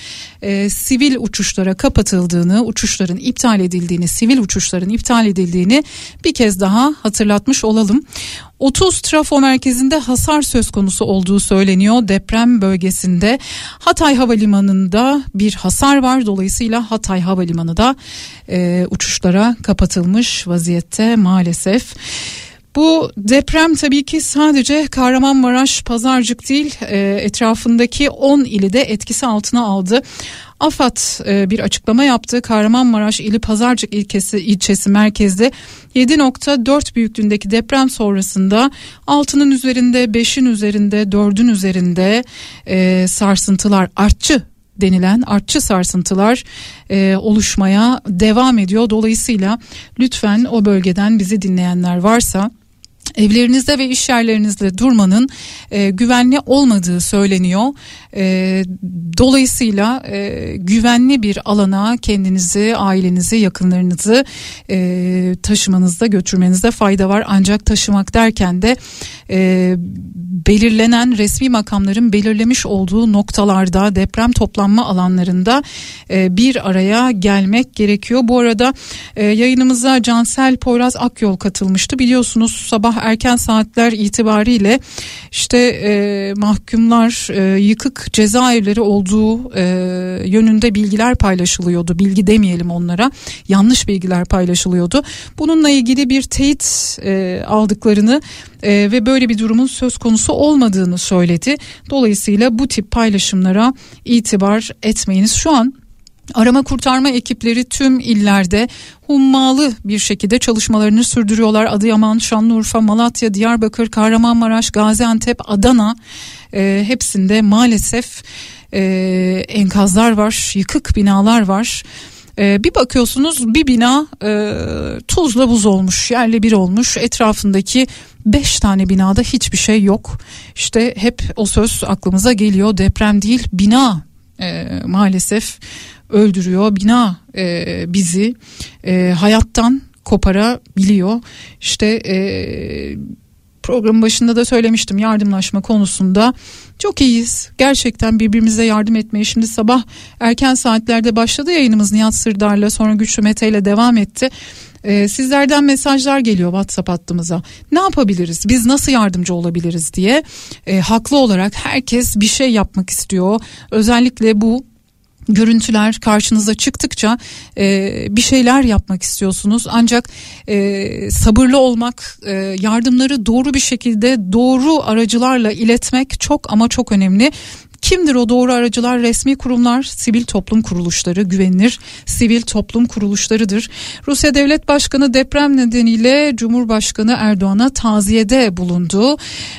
e, sivil uçuşlara kapatıldığını, uçuşların iptal edildiğini, sivil uçuşların iptal edildiğini bir kez daha hatırlatmış olalım. 30 trafo merkezinde hasar söz konusu olduğu söyleniyor deprem bölgesinde. Hatay Havalimanı'nda bir hasar var dolayısıyla Hatay Havalimanı da e, uçuşlara kapatılmış vaziyette maalesef. Bu deprem tabii ki sadece Kahramanmaraş, Pazarcık değil e, etrafındaki 10 ili de etkisi altına aldı. AFAD e, bir açıklama yaptı. Kahramanmaraş ili Pazarcık ilkesi, ilçesi merkezde 7.4 büyüklüğündeki deprem sonrasında 6'nın üzerinde, 5'in üzerinde, 4'ün üzerinde e, sarsıntılar artçı denilen artçı sarsıntılar e, oluşmaya devam ediyor. Dolayısıyla lütfen o bölgeden bizi dinleyenler varsa evlerinizde ve iş yerlerinizde durmanın e, güvenli olmadığı söyleniyor. E, dolayısıyla e, güvenli bir alana kendinizi, ailenizi, yakınlarınızı e, taşımanızda, götürmenizde fayda var. Ancak taşımak derken de e, belirlenen resmi makamların belirlemiş olduğu noktalarda deprem toplanma alanlarında e, bir araya gelmek gerekiyor. Bu arada e, yayınımıza Cansel Poyraz Akyol katılmıştı. Biliyorsunuz sabah erken saatler itibariyle işte e, mahkumlar e, yıkık cezaevleri olduğu e, yönünde bilgiler paylaşılıyordu. Bilgi demeyelim onlara. Yanlış bilgiler paylaşılıyordu. Bununla ilgili bir teyit e, aldıklarını e, ve böyle bir durumun söz konusu olmadığını söyledi. Dolayısıyla bu tip paylaşımlara itibar etmeyiniz. Şu an Arama kurtarma ekipleri tüm illerde hummalı bir şekilde çalışmalarını sürdürüyorlar. Adıyaman, Şanlıurfa, Malatya, Diyarbakır, Kahramanmaraş, Gaziantep, Adana e, hepsinde maalesef e, enkazlar var, yıkık binalar var. E, bir bakıyorsunuz bir bina e, tuzla buz olmuş, yerle bir olmuş. Etrafındaki beş tane binada hiçbir şey yok. İşte hep o söz aklımıza geliyor. Deprem değil, bina e, maalesef öldürüyor. Bina e, bizi e, hayattan koparabiliyor. İşte e, programın başında da söylemiştim yardımlaşma konusunda çok iyiyiz. Gerçekten birbirimize yardım etmeye. Şimdi sabah erken saatlerde başladı yayınımız Nihat Sırdar'la sonra Güçlü Mete ile devam etti. Ee, sizlerden mesajlar geliyor WhatsApp hattımıza. Ne yapabiliriz? Biz nasıl yardımcı olabiliriz diye. Ee, haklı olarak herkes bir şey yapmak istiyor. Özellikle bu görüntüler karşınıza çıktıkça e, bir şeyler yapmak istiyorsunuz. Ancak e, sabırlı olmak e, yardımları doğru bir şekilde doğru aracılarla iletmek çok ama çok önemli Kimdir o doğru aracılar? Resmi kurumlar, sivil toplum kuruluşları, güvenilir sivil toplum kuruluşlarıdır. Rusya Devlet Başkanı deprem nedeniyle Cumhurbaşkanı Erdoğan'a taziyede bulundu.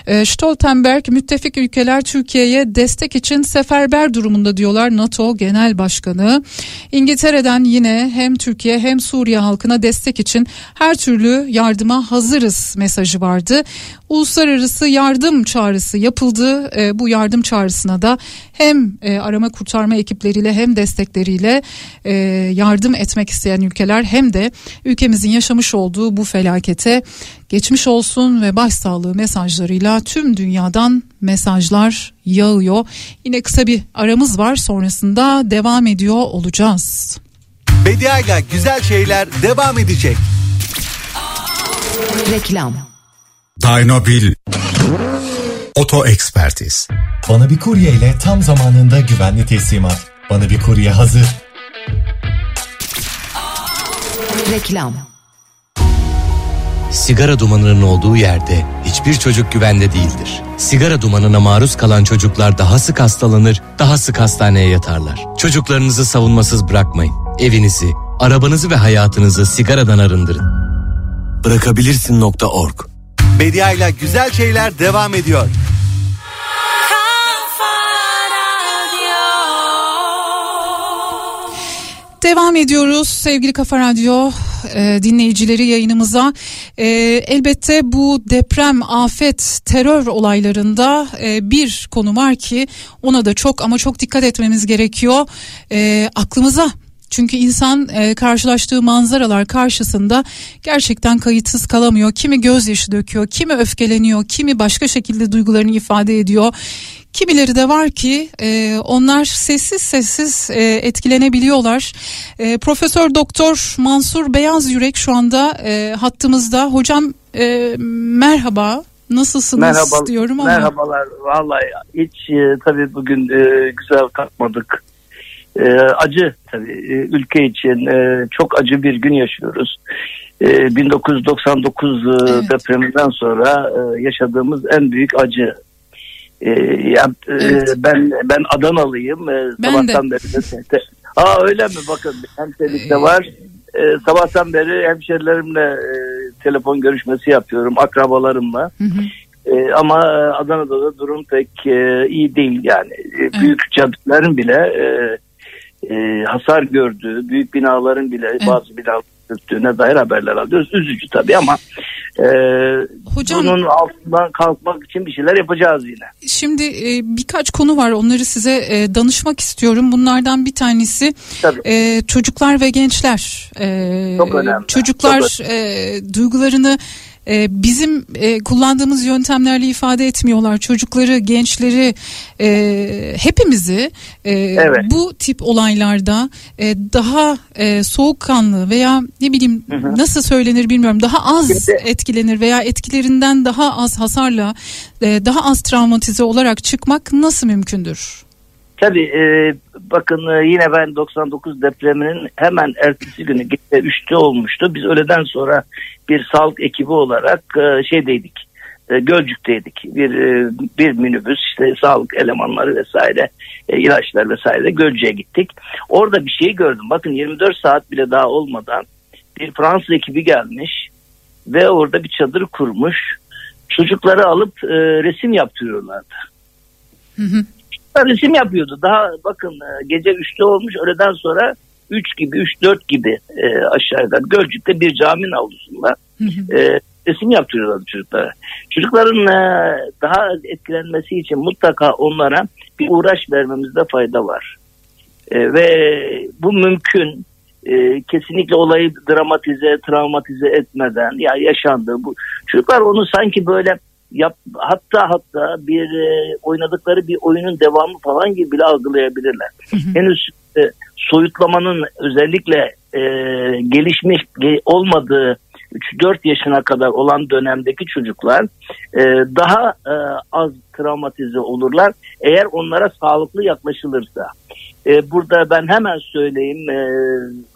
E, Stoltenberg müttefik ülkeler Türkiye'ye destek için seferber durumunda diyorlar NATO Genel Başkanı. İngiltere'den yine hem Türkiye hem Suriye halkına destek için her türlü yardıma hazırız mesajı vardı. Uluslararası yardım çağrısı yapıldı. E, bu yardım çağrısına da hem e, arama kurtarma ekipleriyle hem destekleriyle e, yardım etmek isteyen ülkeler hem de ülkemizin yaşamış olduğu bu felakete geçmiş olsun ve başsağlığı mesajlarıyla tüm dünyadan mesajlar yağıyor. Yine kısa bir aramız var sonrasında devam ediyor olacağız. Bediayla güzel şeyler devam edecek. Reklam Dynobil Oto Ekspertiz Bana bir kurye ile tam zamanında güvenli teslimat. Bana bir kurye hazır. Reklam Sigara dumanının olduğu yerde hiçbir çocuk güvende değildir. Sigara dumanına maruz kalan çocuklar daha sık hastalanır, daha sık hastaneye yatarlar. Çocuklarınızı savunmasız bırakmayın. Evinizi, arabanızı ve hayatınızı sigaradan arındırın. Bırakabilirsin.org Bediayla güzel şeyler devam ediyor. Devam ediyoruz sevgili Kafa Radyo e, dinleyicileri yayınımıza. E, elbette bu deprem, afet, terör olaylarında e, bir konu var ki ona da çok ama çok dikkat etmemiz gerekiyor. E, aklımıza çünkü insan e, karşılaştığı manzaralar karşısında gerçekten kayıtsız kalamıyor. Kimi gözyaşı döküyor, kimi öfkeleniyor, kimi başka şekilde duygularını ifade ediyor. Kimileri de var ki e, onlar sessiz sessiz e, etkilenebiliyorlar. E, Profesör Doktor Mansur Beyaz Yürek şu anda e, hattımızda. Hocam e, merhaba. Nasılsınız Merhaba, diyorum ama. Merhabalar. Vallahi hiç e, tabii bugün e, güzel kalkmadık. E, acı tabii e, ülke için e, çok acı bir gün yaşıyoruz. E, 1999 e, Evet. depreminden sonra e, yaşadığımız en büyük acı. E, ya, e, Evet. ben ben Adanalıyım. E, Ben sabahtan de. beri de te- Aa öyle mi? Bakın hemşerilikte var. E, sabahtan beri hemşerilerimle e, telefon görüşmesi yapıyorum akrabalarımla. E, ama Adana'da da durum pek e, iyi değil yani. E, büyük caddelerin bile e, e, hasar gördüğü, büyük binaların bile bazı binaların çöktüğüne dair haberler alıyoruz. Üzücü tabii ama e, Hocam- bunun altından kalkmak için bir şeyler yapacağız yine. Şimdi e, birkaç konu var onları size e, danışmak istiyorum. Bunlardan bir tanesi e, çocuklar ve gençler. E, Çok önemli. Çocuklar Çok e, duygularını e, bizim e, kullandığımız yöntemlerle ifade etmiyorlar. Çocukları, gençleri, e, hepimizi e, Evet. bu tip olaylarda e, daha e, soğukkanlı veya ne bileyim hı. nasıl söylenir bilmiyorum daha az etkilenir veya etkilerinden daha az hasarla e, daha az travmatize olarak çıkmak nasıl mümkündür? Tabii e, bakın e, yine ben 99 depreminin hemen ertesi günü gece 3'te olmuştu. Biz öğleden sonra bir sağlık ekibi olarak e, şeydeydik. E, Gölcük'teydik. Bir e, bir minibüs işte sağlık elemanları vesaire e, ilaçlar vesaire Gölcük'e gittik. Orada bir şey gördüm. Bakın 24 saat bile daha olmadan bir Fransız ekibi gelmiş ve orada bir çadır kurmuş. Çocukları alıp e, resim yaptırıyorlardı. Resim yapıyordu. Daha bakın e, gece 3'te olmuş öğleden sonra 3 gibi 3-4 gibi e, aşağıda Gölcük'te bir caminin avlusunda e, resim yaptırıyorlardı çocuklara. Çocukların e, daha etkilenmesi için mutlaka onlara bir uğraş vermemizde fayda var. E, ve bu mümkün. E, kesinlikle olayı dramatize, travmatize etmeden ya yaşandı bu. Çocuklar onu sanki böyle yap, hatta hatta bir e, oynadıkları bir oyunun devamı falan gibi bile algılayabilirler. Henüz e, soyutlamanın özellikle e, gelişmiş ge- olmadığı 3-4 yaşına kadar olan dönemdeki çocuklar e, daha e, az travmatize olurlar eğer onlara sağlıklı yaklaşılırsa. E, burada ben hemen söyleyeyim e,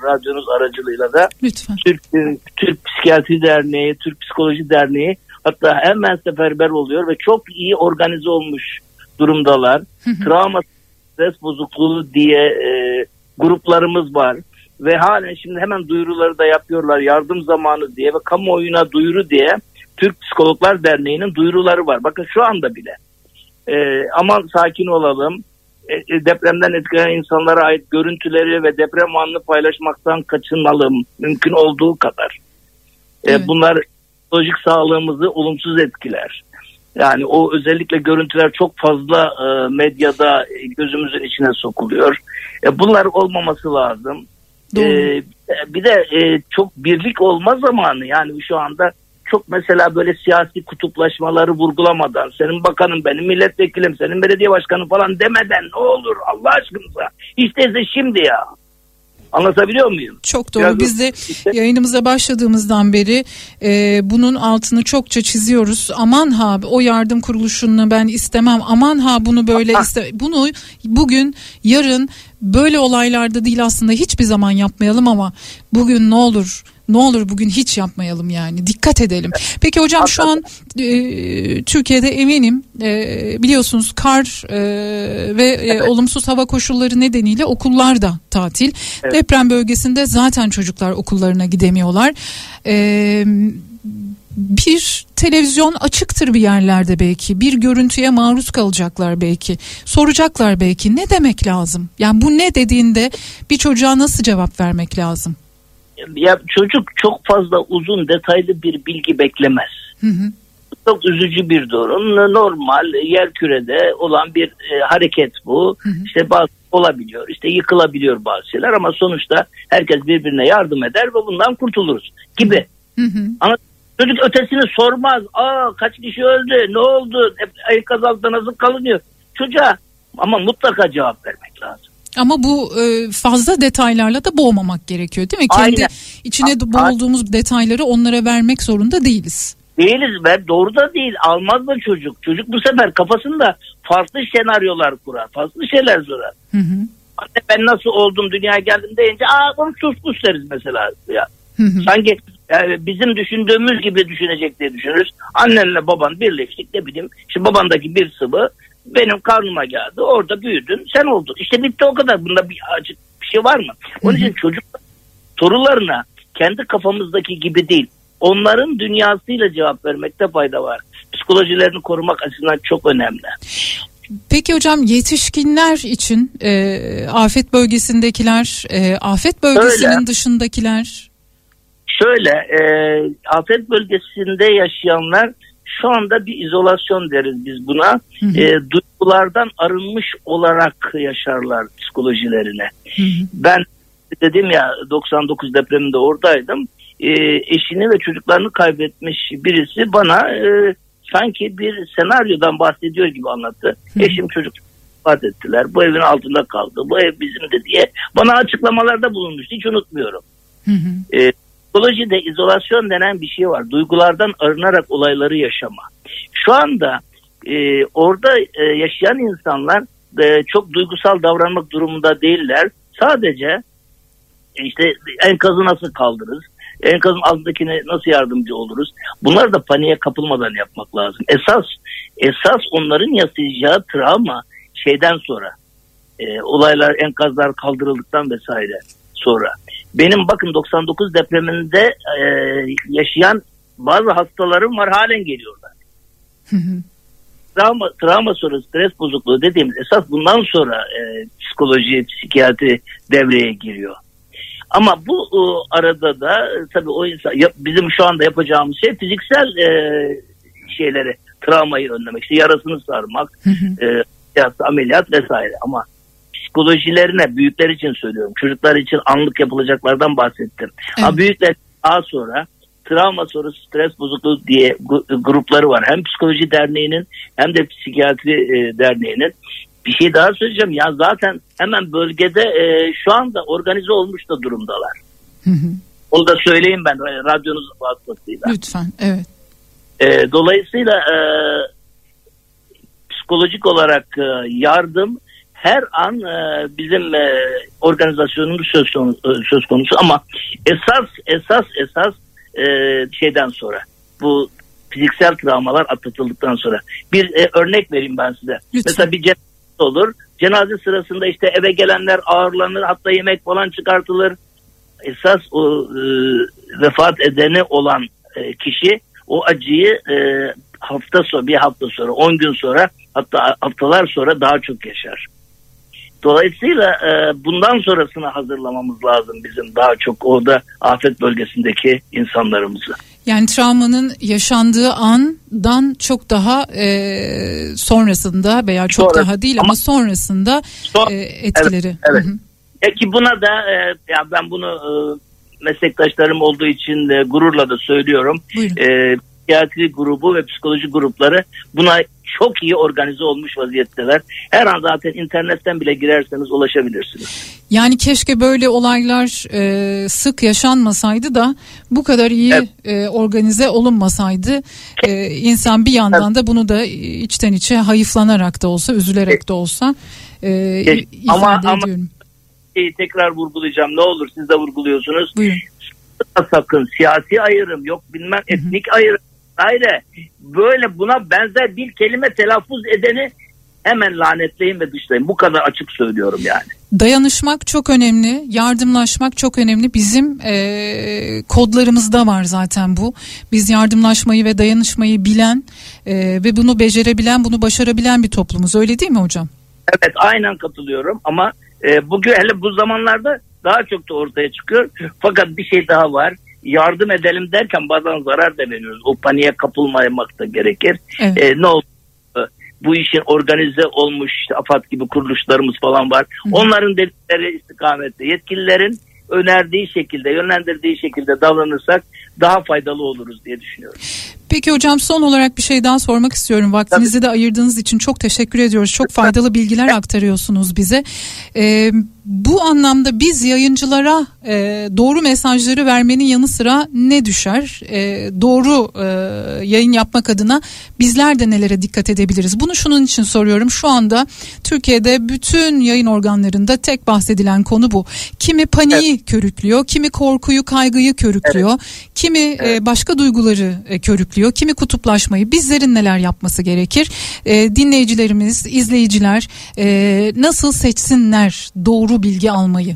radyonuz aracılığıyla da Lütfen. Türk, e, Türk Psikiyatri Derneği, Türk Psikoloji Derneği hatta hemen seferber oluyor ve çok iyi organize olmuş durumdalar. Travma stres bozukluğu diye e, gruplarımız var ve halen şimdi hemen duyuruları da yapıyorlar yardım zamanı diye ve kamuoyuna duyuru diye Türk Psikologlar Derneği'nin duyuruları var. Bakın şu anda bile. E, aman sakin olalım. E, e, depremden etkilenen insanlara ait görüntüleri ve deprem anını paylaşmaktan kaçınalım mümkün olduğu kadar. E, bunlar psikolojik sağlığımızı olumsuz etkiler. Yani o özellikle görüntüler çok fazla e, medyada gözümüzün içine sokuluyor. E, bunlar olmaması lazım. E, bir de e, çok birlik olma zamanı yani şu anda çok mesela böyle siyasi kutuplaşmaları vurgulamadan senin bakanın benim milletvekilim senin belediye başkanın falan demeden ne olur Allah aşkınıza değilse şimdi ya anlatabiliyor muyum? Çok doğru. Biraz Biz de yayınımıza başladığımızdan beri e, bunun altını çokça çiziyoruz. Aman ha o yardım kuruluşunu ben istemem. Aman ha bunu böyle iste. Bunu bugün, yarın böyle olaylarda değil aslında hiçbir zaman yapmayalım ama bugün ne olur ne olur bugün hiç yapmayalım yani dikkat edelim. Peki hocam şu an e, Türkiye'de eminim e, biliyorsunuz kar e, ve e, olumsuz hava koşulları nedeniyle okullar da tatil. Evet. Deprem bölgesinde zaten çocuklar okullarına gidemiyorlar. E, bir televizyon açıktır bir yerlerde belki. Bir görüntüye maruz kalacaklar belki. Soracaklar belki ne demek lazım? Yani bu ne dediğinde bir çocuğa nasıl cevap vermek lazım? Ya çocuk çok fazla uzun detaylı bir bilgi beklemez. Hı hı. Çok üzücü bir durum. Normal yer kürede olan bir e, hareket bu. İşte bazı olabiliyor. İşte yıkılabiliyor bazı şeyler ama sonuçta herkes birbirine yardım eder ve bundan kurtuluruz gibi. Ama çocuk ötesini sormaz. Aa kaç kişi öldü? Ne oldu? Hep enkaz altında nasıl kalınıyor? Çocuğa ama mutlaka cevap vermek lazım. Ama bu e, fazla detaylarla da boğmamak gerekiyor değil mi? Kendi Aynen. içine de boğulduğumuz detayları onlara vermek zorunda değiliz. Değiliz ve doğru da değil. Almaz da çocuk. Çocuk bu sefer kafasında farklı senaryolar kurar. Farklı şeyler sorar. Hı hı. Anne ben nasıl oldum dünyaya geldim deyince aa bunu sus pus deriz mesela. Ya. Sanki yani bizim düşündüğümüz gibi düşünecek diye düşünürüz. Annenle baban birleştik ne bileyim. Şimdi babandaki bir sıvı benim karnıma geldi. Orada büyüdün sen oldun. İşte bitti o kadar. Bunda bir acı bir şey var mı? Onun için çocuk sorularına kendi kafamızdaki gibi değil. Onların dünyasıyla cevap vermekte fayda var. psikolojilerini korumak açısından çok önemli. Peki hocam yetişkinler için e, afet bölgesindekiler, e, afet bölgesinin Öyle. dışındakiler Şöyle e, afet bölgesinde yaşayanlar şu anda bir izolasyon deriz biz buna. E, duygulardan arınmış olarak yaşarlar psikolojilerine. Ben dedim ya 99 depreminde oradaydım. E, eşini ve çocuklarını kaybetmiş birisi bana e, sanki bir senaryodan bahsediyor gibi anlattı. Eşim çocuk vefat ettiler. Bu evin altında kaldı. Bu ev bizimdi diye bana açıklamalarda bulunmuştu. Hiç unutmuyorum. E, psikolojide izolasyon denen bir şey var. Duygulardan arınarak olayları yaşama. Şu anda e, orada e, yaşayan insanlar e, çok duygusal davranmak durumunda değiller. Sadece e, işte enkazı nasıl kaldırırız? Enkazın altındakine nasıl yardımcı oluruz? Bunlar da paniğe kapılmadan yapmak lazım. Esas esas onların yaşayacağı travma şeyden sonra e, olaylar enkazlar kaldırıldıktan vesaire sonra. Benim bakın 99 depreminde e, yaşayan bazı hastalarım var halen geliyorlar. travma, travma sonrası stres bozukluğu dediğimiz esas bundan sonra e, psikoloji, psikiyatri devreye giriyor. Ama bu e, arada da e, tabii o insan yap- bizim şu anda yapacağımız şey fiziksel e, şeyleri travmayı önlemek. İşte yarasını sarmak, e, ameliyat vesaire ama psikolojilerine büyükler için söylüyorum. Çocuklar için anlık yapılacaklardan bahsettim. Ama büyükler daha sonra travma sonrası stres bozukluğu diye grupları var. Hem psikoloji derneğinin hem de psikiyatri e, derneğinin. Bir şey daha söyleyeceğim. Ya zaten hemen bölgede e, şu anda organize olmuş da durumdalar. Onu da söyleyeyim ben radyonuz vasıtasıyla. lütfen evet. E, dolayısıyla e, psikolojik olarak e, yardım her an e, bizim e, organizasyonumuz söz konusu, söz konusu ama esas esas esas e, şeyden sonra bu fiziksel travmalar atlatıldıktan sonra bir e, örnek vereyim ben size. Mesela bir cenaze olur. Cenaze sırasında işte eve gelenler ağırlanır hatta yemek falan çıkartılır. Esas o e, vefat edeni olan e, kişi o acıyı e, hafta sonra bir hafta sonra 10 gün sonra hatta haftalar sonra daha çok yaşar. Dolayısıyla e, bundan sonrasını hazırlamamız lazım bizim daha çok orada afet bölgesindeki insanlarımızı. Yani travmanın yaşandığı andan çok daha e, sonrasında veya çok Sonra- daha değil ama, sonrasında e, etkileri. Evet. evet. E ki buna da e, ya ben bunu e, meslektaşlarım olduğu için de gururla da söylüyorum. E, psikiyatri grubu ve psikoloji grupları buna çok iyi organize olmuş vaziyetteler. Her an zaten internetten bile girerseniz ulaşabilirsiniz. Yani keşke böyle olaylar e, sık yaşanmasaydı da bu kadar iyi e, organize olunmasaydı. E, insan bir yandan da bunu da içten içe hayıflanarak da olsa, üzülerek de olsa e, Keş- ifade ama, ama ediyorum. şeyi tekrar vurgulayacağım. Ne olur siz de vurguluyorsunuz. Sakın siyasi ayrım yok bilmem etnik ayrım. Hayır. Böyle buna benzer bir kelime telaffuz edeni hemen lanetleyin ve dışlayın. Bu kadar açık söylüyorum yani. Dayanışmak çok önemli, yardımlaşmak çok önemli. Bizim e, kodlarımızda var zaten bu. Biz yardımlaşmayı ve dayanışmayı bilen e, ve bunu becerebilen, bunu başarabilen bir toplumuz. Öyle değil mi hocam? Evet aynen katılıyorum ama e, bugün hele bu zamanlarda daha çok da ortaya çıkıyor. Fakat bir şey daha var. Yardım edelim derken bazen zarar da veriyoruz. O paniğe kapılmamak da gerekir. Evet. E, ne oldu? Bu işin organize olmuş işte AFAD gibi kuruluşlarımız falan var. Onların dedikleri istikamette yetkililerin önerdiği şekilde, yönlendirdiği şekilde davranırsak daha faydalı oluruz diye düşünüyorum. Peki hocam son olarak bir şey daha sormak istiyorum. Vaktinizi de ayırdığınız için çok teşekkür ediyoruz. Çok faydalı bilgiler aktarıyorsunuz bize. Ee, bu anlamda biz yayıncılara e, doğru mesajları vermenin yanı sıra ne düşer? E, doğru e, yayın yapmak adına bizler de nelere dikkat edebiliriz? Bunu şunun için soruyorum. Şu anda Türkiye'de bütün yayın organlarında tek bahsedilen konu bu. Kimi paniği körüklüyor, kimi korkuyu, kaygıyı körüklüyor, kimi e, başka duyguları e, körüklüyor, kimi kutuplaşmayı. Bizlerin neler yapması gerekir? E, dinleyicilerimiz, izleyiciler e, nasıl seçsinler doğru bilgi almayı?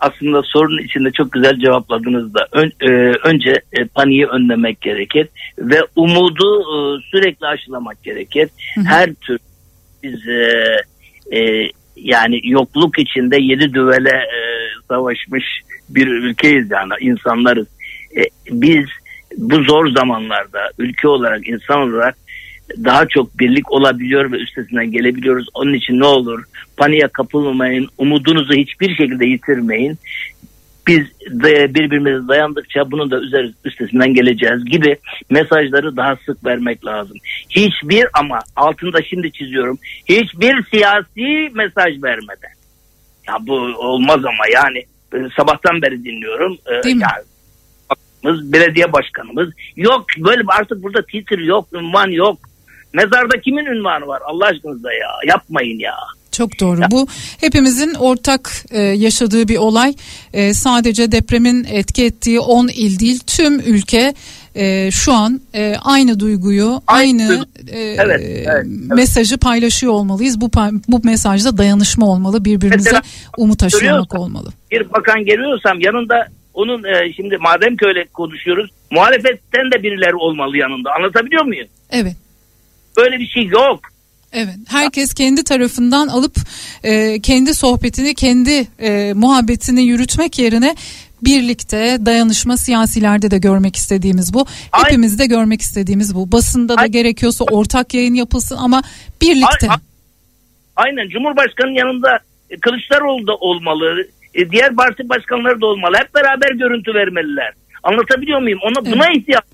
aslında sorunun içinde çok güzel cevapladınız da Ön- e, önce e, paniği önlemek gerekir ve umudu e, sürekli aşılamak gerekir. Her tür biz e, e, yani yokluk içinde yedi düvele e, savaşmış bir ülkeyiz yani insanlarız. E, biz bu zor zamanlarda ülke olarak insan olarak daha çok birlik olabiliyor ve üstesinden gelebiliyoruz. Onun için ne olur paniğe kapılmayın, umudunuzu hiçbir şekilde yitirmeyin. Biz de birbirimize dayandıkça bunun da üzeri, üstesinden geleceğiz gibi mesajları daha sık vermek lazım. Hiçbir ama altında şimdi çiziyorum hiçbir siyasi mesaj vermeden. Ya bu olmaz ama yani e, sabahtan beri dinliyorum. E, Değil mi? yani başkanımız, belediye başkanımız yok böyle artık burada titir yok, ünvan yok. Mezarda kimin ünvanı var Allah aşkınıza ya yapmayın ya. Çok doğru. Bu hepimizin ortak e, yaşadığı bir olay. E, sadece depremin etki ettiği 10 il değil, tüm ülke e, şu an e, aynı duyguyu, aynı e, Evet, evet, evet. mesajı paylaşıyor olmalıyız. Bu bu mesajda dayanışma olmalı, birbirimize Mesela umut aşılamak olmalı. bir bakan geliyorsam yanında onun e, şimdi madem ki öyle konuşuyoruz muhalefetten de birileri olmalı yanında anlatabiliyor muyum? Evet. Böyle bir şey yok. Evet. Herkes kendi tarafından alıp e, kendi sohbetini, kendi e, muhabbetini yürütmek yerine birlikte dayanışma siyasilerde de görmek istediğimiz bu. Hepimiz de görmek istediğimiz bu. Basında da gerekiyorsa ortak yayın yapılsın ama birlikte. Aynen Cumhurbaşkanı'nın yanında Kılıçdaroğlu da olmalı. E, diğer parti başkanları da olmalı. Hep beraber görüntü vermeliler. Anlatabiliyor muyum? Ona buna ihtiyaç.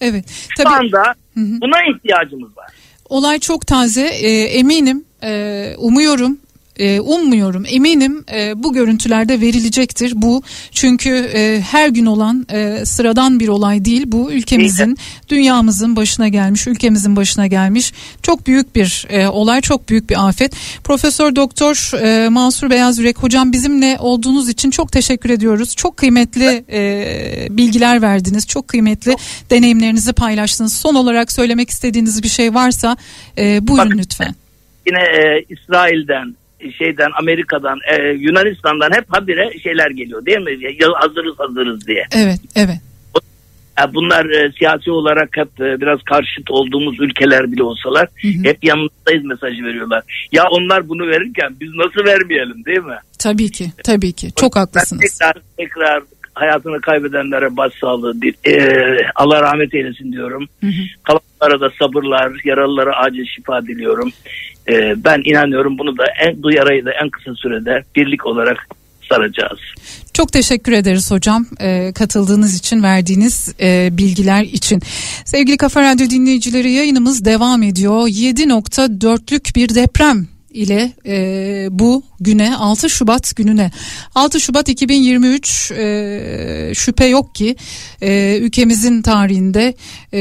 Evet. Şu anda buna ihtiyacımız var. Olay çok taze. E, eminim, e, umuyorum, e, ummuyorum, eminim e, bu görüntülerde verilecektir. Bu çünkü e, her gün olan e, sıradan bir olay değil. Bu ülkemizin, dünyamızın başına gelmiş, ülkemizin başına gelmiş çok büyük bir e, olay, çok büyük bir afet. Profesör Doktor e, Mansur Beyaz Yürek hocam bizimle olduğunuz için çok teşekkür ediyoruz. Çok kıymetli e, bilgiler verdiniz, çok kıymetli deneyimlerinizi paylaştınız. Son olarak söylemek istediğiniz bir şey varsa e, buyurun lütfen. Yine e, İsrail'den, şeyden, Amerika'dan, e, Yunanistan'dan hep habire şeyler geliyor değil mi? Ya, hazırız hazırız diye. Evet, evet. Bunlar e, siyasi olarak hep e, biraz karşıt olduğumuz ülkeler bile olsalar hep yanındayız mesajı veriyorlar. Ya onlar bunu verirken biz nasıl vermeyelim değil mi? Tabii ki, tabii ki. Çok haklısınız. Tekrar tekrar hayatını kaybedenlere başsağlığı, e, Allah rahmet eylesin diyorum. Kalanlara da sabırlar, yaralılara acil şifa diliyorum. E, ben inanıyorum bunu da en, bu yarayı da en kısa sürede birlik olarak saracağız. Çok teşekkür ederiz hocam e, katıldığınız için verdiğiniz e, bilgiler için. Sevgili Kafa Radyo dinleyicileri yayınımız devam ediyor. 7.4'lük bir deprem ile e, bu güne 6 Şubat gününe. 6 Şubat 2023 e, şüphe yok ki e, ülkemizin tarihinde e,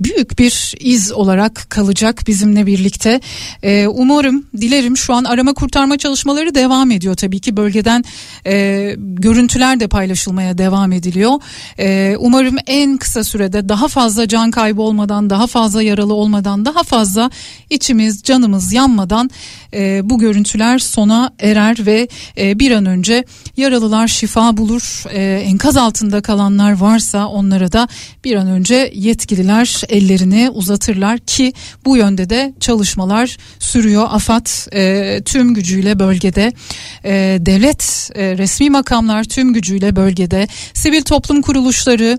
büyük bir iz olarak kalacak bizimle birlikte. Ee, umarım, dilerim şu an arama kurtarma çalışmaları devam ediyor tabii ki bölgeden e, görüntüler de paylaşılmaya devam ediliyor. Ee, umarım en kısa sürede daha fazla can kaybı olmadan, daha fazla yaralı olmadan, daha fazla içimiz, canımız yanmadan e, bu görüntüler sona erer ve e, bir an önce yaralılar şifa bulur. E, enkaz altında kalanlar varsa onlara da bir an önce yetkililer ellerini uzatırlar ki bu yönde de çalışmalar sürüyor. AFAD e, tüm gücüyle bölgede, e, devlet e, resmi makamlar tüm gücüyle bölgede, sivil toplum kuruluşları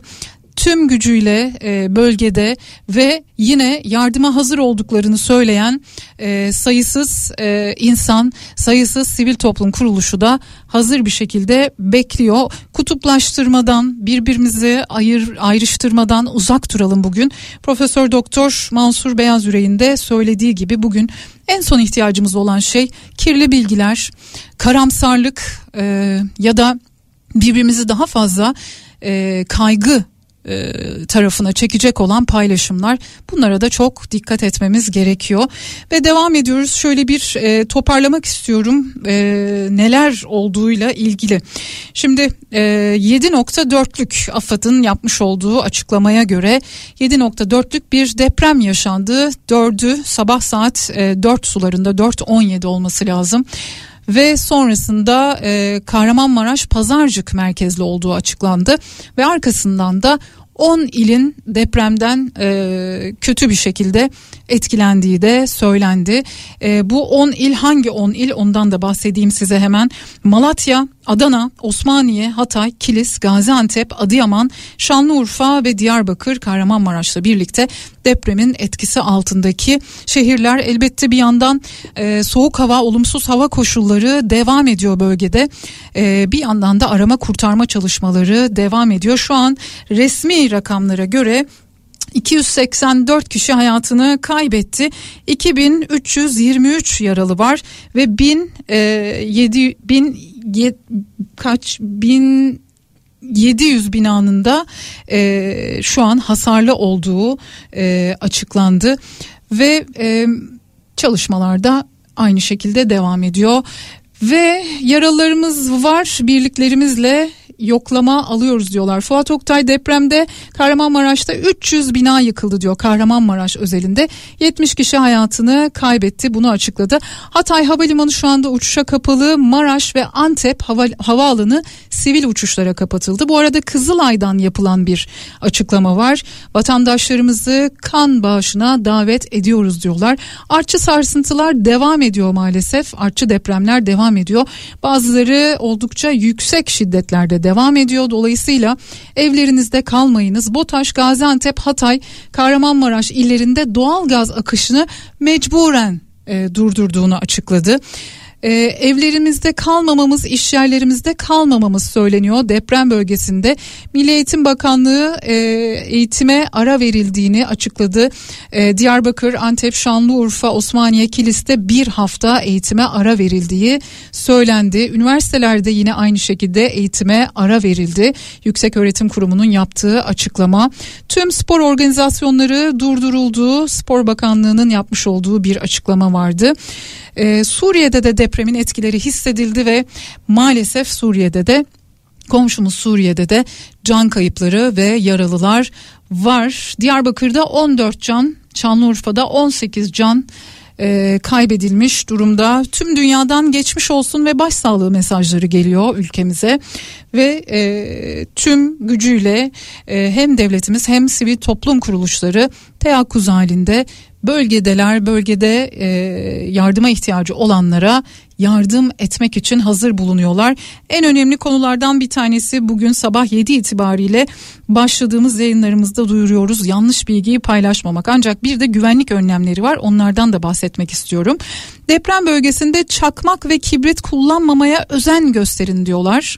tüm gücüyle e, bölgede ve yine yardıma hazır olduklarını söyleyen e, sayısız e, insan, sayısız sivil toplum kuruluşu da hazır bir şekilde bekliyor. Kutuplaştırmadan, birbirimizi ayır ayrıştırmadan uzak duralım bugün. Profesör Doktor Mansur Beyaz Yüreğin de söylediği gibi bugün en son ihtiyacımız olan şey kirli bilgiler, karamsarlık e, ya da birbirimizi daha fazla e, kaygı e, tarafına çekecek olan paylaşımlar. Bunlara da çok dikkat etmemiz gerekiyor. Ve devam ediyoruz. Şöyle bir e, toparlamak istiyorum e, neler olduğuyla ilgili. Şimdi e, 7.4'lük AFAD'ın yapmış olduğu açıklamaya göre 7.4'lük bir deprem yaşandı. 4'ü sabah saat e, 4 sularında 4.17 olması lazım ve sonrasında e, Kahramanmaraş Pazarcık merkezli olduğu açıklandı. Ve arkasından da 10 ilin depremden e, kötü bir şekilde etkilendiği de söylendi. E, bu 10 il hangi 10 il ondan da bahsedeyim size hemen. Malatya, Adana, Osmaniye, Hatay, Kilis, Gaziantep, Adıyaman, Şanlıurfa ve Diyarbakır Kahramanmaraş'la birlikte depremin etkisi altındaki şehirler. Elbette bir yandan e, soğuk hava, olumsuz hava koşulları devam ediyor bölgede. E, bir yandan da arama kurtarma çalışmaları devam ediyor. Şu an resmi rakamlara göre 284 kişi hayatını kaybetti. 2323 yaralı var ve 1000 e, 7 bin ye, kaç bin 700 binanın da e, şu an hasarlı olduğu e, açıklandı ve e, çalışmalarda aynı şekilde devam ediyor ve yaralarımız var birliklerimizle yoklama alıyoruz diyorlar. Fuat Oktay depremde Kahramanmaraş'ta 300 bina yıkıldı diyor Kahramanmaraş özelinde. 70 kişi hayatını kaybetti bunu açıkladı. Hatay Havalimanı şu anda uçuşa kapalı. Maraş ve Antep hava, havaalanı sivil uçuşlara kapatıldı. Bu arada Kızılay'dan yapılan bir açıklama var. Vatandaşlarımızı kan bağışına davet ediyoruz diyorlar. Artçı sarsıntılar devam ediyor maalesef. Artçı depremler devam ediyor. Bazıları oldukça yüksek şiddetlerde devam ediyor. Dolayısıyla evlerinizde kalmayınız. BOTAŞ, Gaziantep, Hatay, Kahramanmaraş illerinde doğal gaz akışını mecburen e, durdurduğunu açıkladı. Ee, evlerimizde kalmamamız, iş yerlerimizde kalmamamız söyleniyor deprem bölgesinde. Milli Eğitim Bakanlığı e, eğitime ara verildiğini açıkladı. E, Diyarbakır, Antep, Şanlıurfa, Osmaniye, Kilis'te bir hafta eğitime ara verildiği söylendi. Üniversitelerde yine aynı şekilde eğitime ara verildi. Yüksek Öğretim Kurumu'nun yaptığı açıklama. Tüm spor organizasyonları durdurulduğu Spor Bakanlığı'nın yapmış olduğu bir açıklama vardı. Ee, Suriye'de de depremin etkileri hissedildi ve maalesef Suriye'de de komşumuz Suriye'de de can kayıpları ve yaralılar var. Diyarbakır'da 14 can, Şanlıurfa'da 18 can e, kaybedilmiş durumda. Tüm dünyadan geçmiş olsun ve başsağlığı mesajları geliyor ülkemize ve e, tüm gücüyle e, hem devletimiz hem sivil toplum kuruluşları teyakkuz halinde bölgedeler bölgede e, yardıma ihtiyacı olanlara yardım etmek için hazır bulunuyorlar. En önemli konulardan bir tanesi bugün sabah 7 itibariyle başladığımız yayınlarımızda duyuruyoruz. Yanlış bilgiyi paylaşmamak ancak bir de güvenlik önlemleri var onlardan da bahsetmek istiyorum. Deprem bölgesinde çakmak ve kibrit kullanmamaya özen gösterin diyorlar.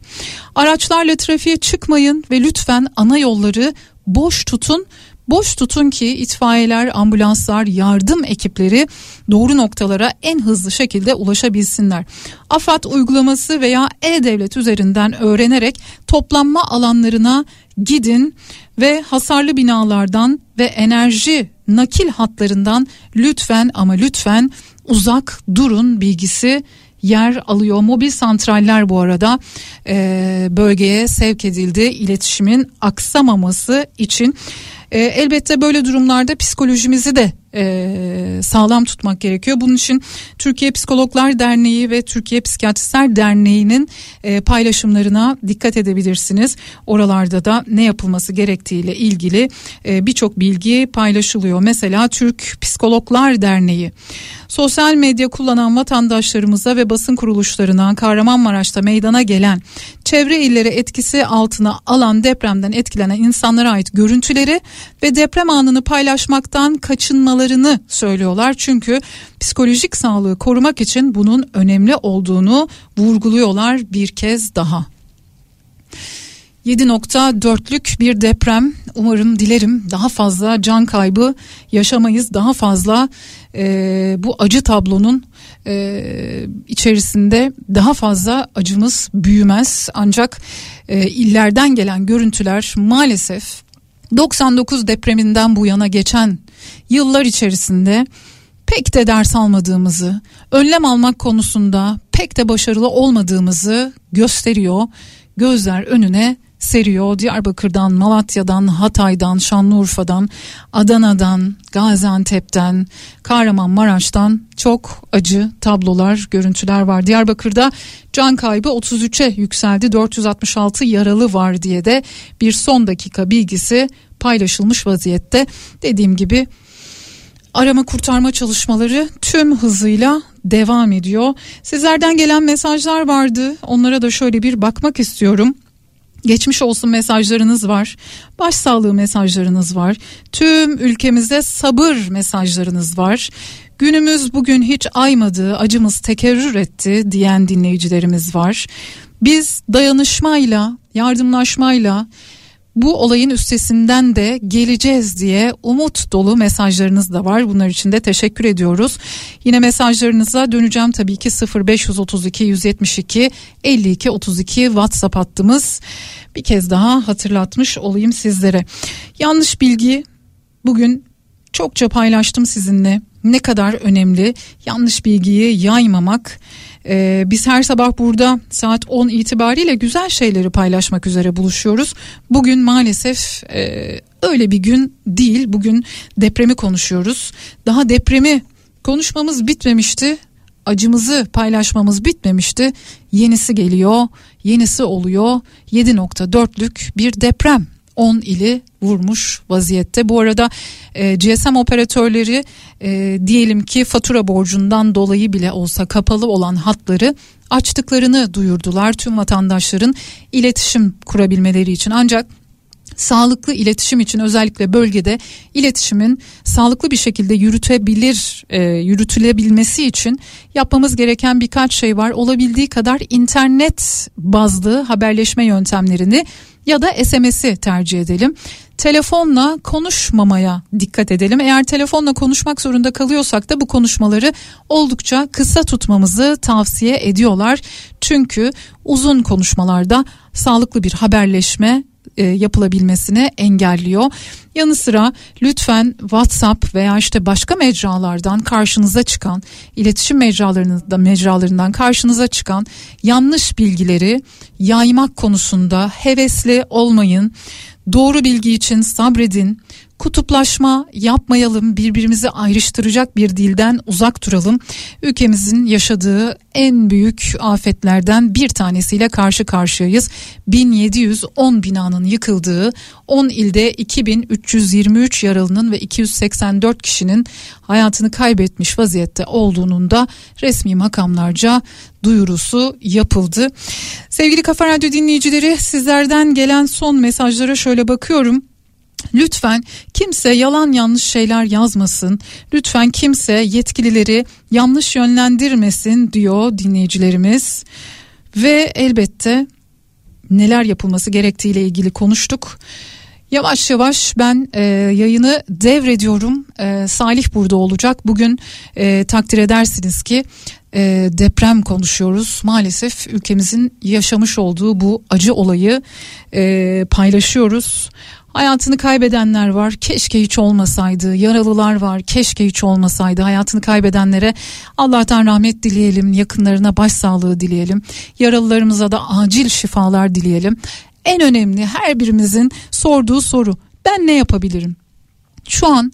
Araçlarla trafiğe çıkmayın ve lütfen ana yolları boş tutun Boş tutun ki itfaiyeler, ambulanslar, yardım ekipleri doğru noktalara en hızlı şekilde ulaşabilsinler. AFAD uygulaması veya e-devlet üzerinden öğrenerek toplanma alanlarına gidin ve hasarlı binalardan ve enerji nakil hatlarından lütfen ama lütfen uzak durun bilgisi yer alıyor. Mobil santraller bu arada e, bölgeye sevk edildi iletişimin aksamaması için. E, elbette böyle durumlarda psikolojimizi de e, sağlam tutmak gerekiyor. Bunun için Türkiye Psikologlar Derneği ve Türkiye Psikiyatristler Derneği'nin e, paylaşımlarına dikkat edebilirsiniz. Oralarda da ne yapılması gerektiğiyle ilgili e, birçok bilgi paylaşılıyor. Mesela Türk Psikologlar Derneği sosyal medya kullanan vatandaşlarımıza ve basın kuruluşlarına Kahramanmaraş'ta meydana gelen çevre illeri etkisi altına alan depremden etkilenen insanlara ait görüntüleri ve deprem anını paylaşmaktan kaçınmalarını söylüyorlar. Çünkü psikolojik sağlığı korumak için bunun önemli olduğunu vurguluyorlar bir kez daha. 7.4'lük bir deprem. Umarım dilerim daha fazla can kaybı yaşamayız. Daha fazla e, bu acı tablonun e, içerisinde daha fazla acımız büyümez. Ancak e, illerden gelen görüntüler maalesef 99 depreminden bu yana geçen yıllar içerisinde pek de ders almadığımızı, önlem almak konusunda pek de başarılı olmadığımızı gösteriyor. Gözler önüne seriyor. Diyarbakır'dan, Malatya'dan, Hatay'dan, Şanlıurfa'dan, Adana'dan, Gaziantep'ten, Kahramanmaraş'tan çok acı tablolar, görüntüler var. Diyarbakır'da can kaybı 33'e yükseldi. 466 yaralı var diye de bir son dakika bilgisi paylaşılmış vaziyette. Dediğim gibi arama kurtarma çalışmaları tüm hızıyla devam ediyor. Sizlerden gelen mesajlar vardı. Onlara da şöyle bir bakmak istiyorum. Geçmiş olsun mesajlarınız var. Başsağlığı mesajlarınız var. Tüm ülkemize sabır mesajlarınız var. Günümüz bugün hiç aymadı, acımız tekerrür etti diyen dinleyicilerimiz var. Biz dayanışmayla, yardımlaşmayla bu olayın üstesinden de geleceğiz diye umut dolu mesajlarınız da var. Bunlar için de teşekkür ediyoruz. Yine mesajlarınıza döneceğim tabii ki 0532 172 52 32 WhatsApp hattımız. Bir kez daha hatırlatmış olayım sizlere. Yanlış bilgi bugün çokça paylaştım sizinle. Ne kadar önemli yanlış bilgiyi yaymamak. Ee, biz her sabah burada saat 10 itibariyle güzel şeyleri paylaşmak üzere buluşuyoruz. Bugün maalesef e, öyle bir gün değil. Bugün depremi konuşuyoruz. Daha depremi konuşmamız bitmemişti. Acımızı paylaşmamız bitmemişti. Yenisi geliyor, yenisi oluyor. 7.4'lük bir deprem 10 ili vurmuş vaziyette. Bu arada e, GSM operatörleri e, diyelim ki fatura borcundan dolayı bile olsa kapalı olan hatları açtıklarını duyurdular tüm vatandaşların iletişim kurabilmeleri için. Ancak sağlıklı iletişim için özellikle bölgede iletişimin sağlıklı bir şekilde yürütebilir e, yürütülebilmesi için yapmamız gereken birkaç şey var. Olabildiği kadar internet bazlı haberleşme yöntemlerini ya da SMS'i tercih edelim. Telefonla konuşmamaya dikkat edelim. Eğer telefonla konuşmak zorunda kalıyorsak da bu konuşmaları oldukça kısa tutmamızı tavsiye ediyorlar. Çünkü uzun konuşmalarda sağlıklı bir haberleşme e, yapılabilmesini engelliyor. Yanı sıra lütfen WhatsApp veya işte başka mecralardan karşınıza çıkan iletişim mecralarında mecralarından karşınıza çıkan yanlış bilgileri yaymak konusunda hevesli olmayın. Doğru bilgi için sabredin. Kutuplaşma yapmayalım, birbirimizi ayrıştıracak bir dilden uzak duralım. Ülkemizin yaşadığı en büyük afetlerden bir tanesiyle karşı karşıyayız. 1710 binanın yıkıldığı, 10 ilde 2323 yaralının ve 284 kişinin hayatını kaybetmiş vaziyette olduğunun da resmi makamlarca duyurusu yapıldı. Sevgili Kafa Radyo dinleyicileri sizlerden gelen son mesajlara şöyle bakıyorum. Lütfen kimse yalan yanlış şeyler yazmasın. Lütfen kimse yetkilileri yanlış yönlendirmesin diyor dinleyicilerimiz. Ve elbette neler yapılması gerektiğiyle ilgili konuştuk. Yavaş yavaş ben e, yayını devrediyorum. E, Salih burada olacak. Bugün e, takdir edersiniz ki e, deprem konuşuyoruz. Maalesef ülkemizin yaşamış olduğu bu acı olayı e, paylaşıyoruz. Hayatını kaybedenler var. Keşke hiç olmasaydı. Yaralılar var. Keşke hiç olmasaydı. Hayatını kaybedenlere Allah'tan rahmet dileyelim. Yakınlarına başsağlığı dileyelim. Yaralılarımıza da acil şifalar dileyelim. En önemli her birimizin sorduğu soru. Ben ne yapabilirim? Şu an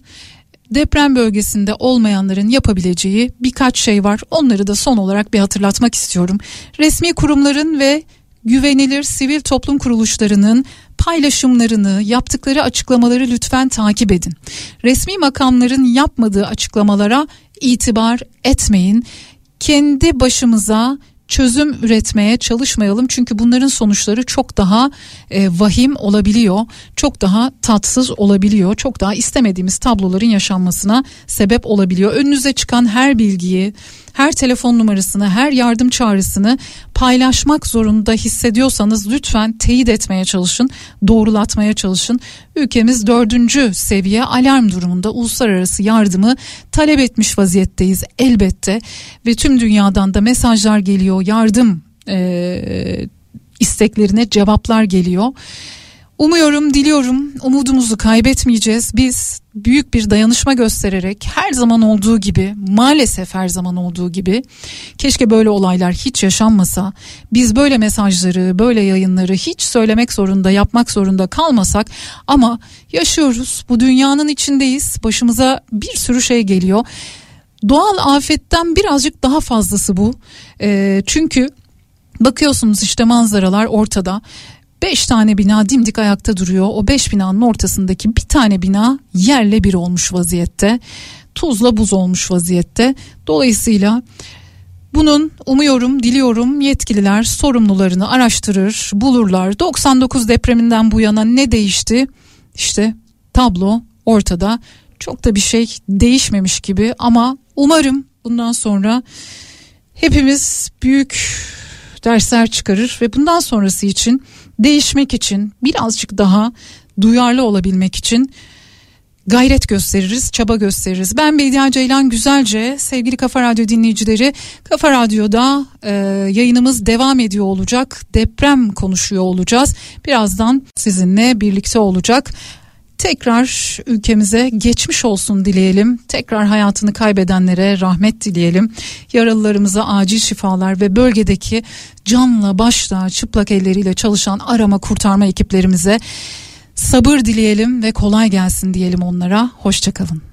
deprem bölgesinde olmayanların yapabileceği birkaç şey var. Onları da son olarak bir hatırlatmak istiyorum. Resmi kurumların ve güvenilir sivil toplum kuruluşlarının paylaşımlarını, yaptıkları açıklamaları lütfen takip edin. Resmi makamların yapmadığı açıklamalara itibar etmeyin. Kendi başımıza çözüm üretmeye çalışmayalım çünkü bunların sonuçları çok daha e, vahim olabiliyor. Çok daha tatsız olabiliyor. Çok daha istemediğimiz tabloların yaşanmasına sebep olabiliyor. Önünüze çıkan her bilgiyi, her telefon numarasını, her yardım çağrısını paylaşmak zorunda hissediyorsanız lütfen teyit etmeye çalışın, doğrulatmaya çalışın. Ülkemiz dördüncü seviye alarm durumunda uluslararası yardımı talep etmiş vaziyetteyiz elbette ve tüm dünyadan da mesajlar geliyor, yardım e, isteklerine cevaplar geliyor. Umuyorum, diliyorum umudumuzu kaybetmeyeceğiz. Biz büyük bir dayanışma göstererek her zaman olduğu gibi maalesef her zaman olduğu gibi keşke böyle olaylar hiç yaşanmasa biz böyle mesajları böyle yayınları hiç söylemek zorunda yapmak zorunda kalmasak ama yaşıyoruz bu dünyanın içindeyiz başımıza bir sürü şey geliyor. Doğal afetten birazcık daha fazlası bu. Ee, çünkü bakıyorsunuz işte manzaralar ortada Beş tane bina dimdik ayakta duruyor. O beş binanın ortasındaki bir tane bina yerle bir olmuş vaziyette. Tuzla buz olmuş vaziyette. Dolayısıyla bunun umuyorum, diliyorum yetkililer sorumlularını araştırır, bulurlar. 99 depreminden bu yana ne değişti? İşte tablo ortada. Çok da bir şey değişmemiş gibi ama umarım bundan sonra hepimiz büyük dersler çıkarır ve bundan sonrası için değişmek için birazcık daha duyarlı olabilmek için gayret gösteririz, çaba gösteririz. Ben Bediye Ceylan Güzelce, sevgili Kafa Radyo dinleyicileri, Kafa Radyo'da e, yayınımız devam ediyor olacak. Deprem konuşuyor olacağız. Birazdan sizinle birlikte olacak. Tekrar ülkemize geçmiş olsun dileyelim. Tekrar hayatını kaybedenlere rahmet dileyelim. Yaralılarımıza acil şifalar ve bölgedeki canla başla çıplak elleriyle çalışan arama kurtarma ekiplerimize sabır dileyelim ve kolay gelsin diyelim onlara. Hoşçakalın.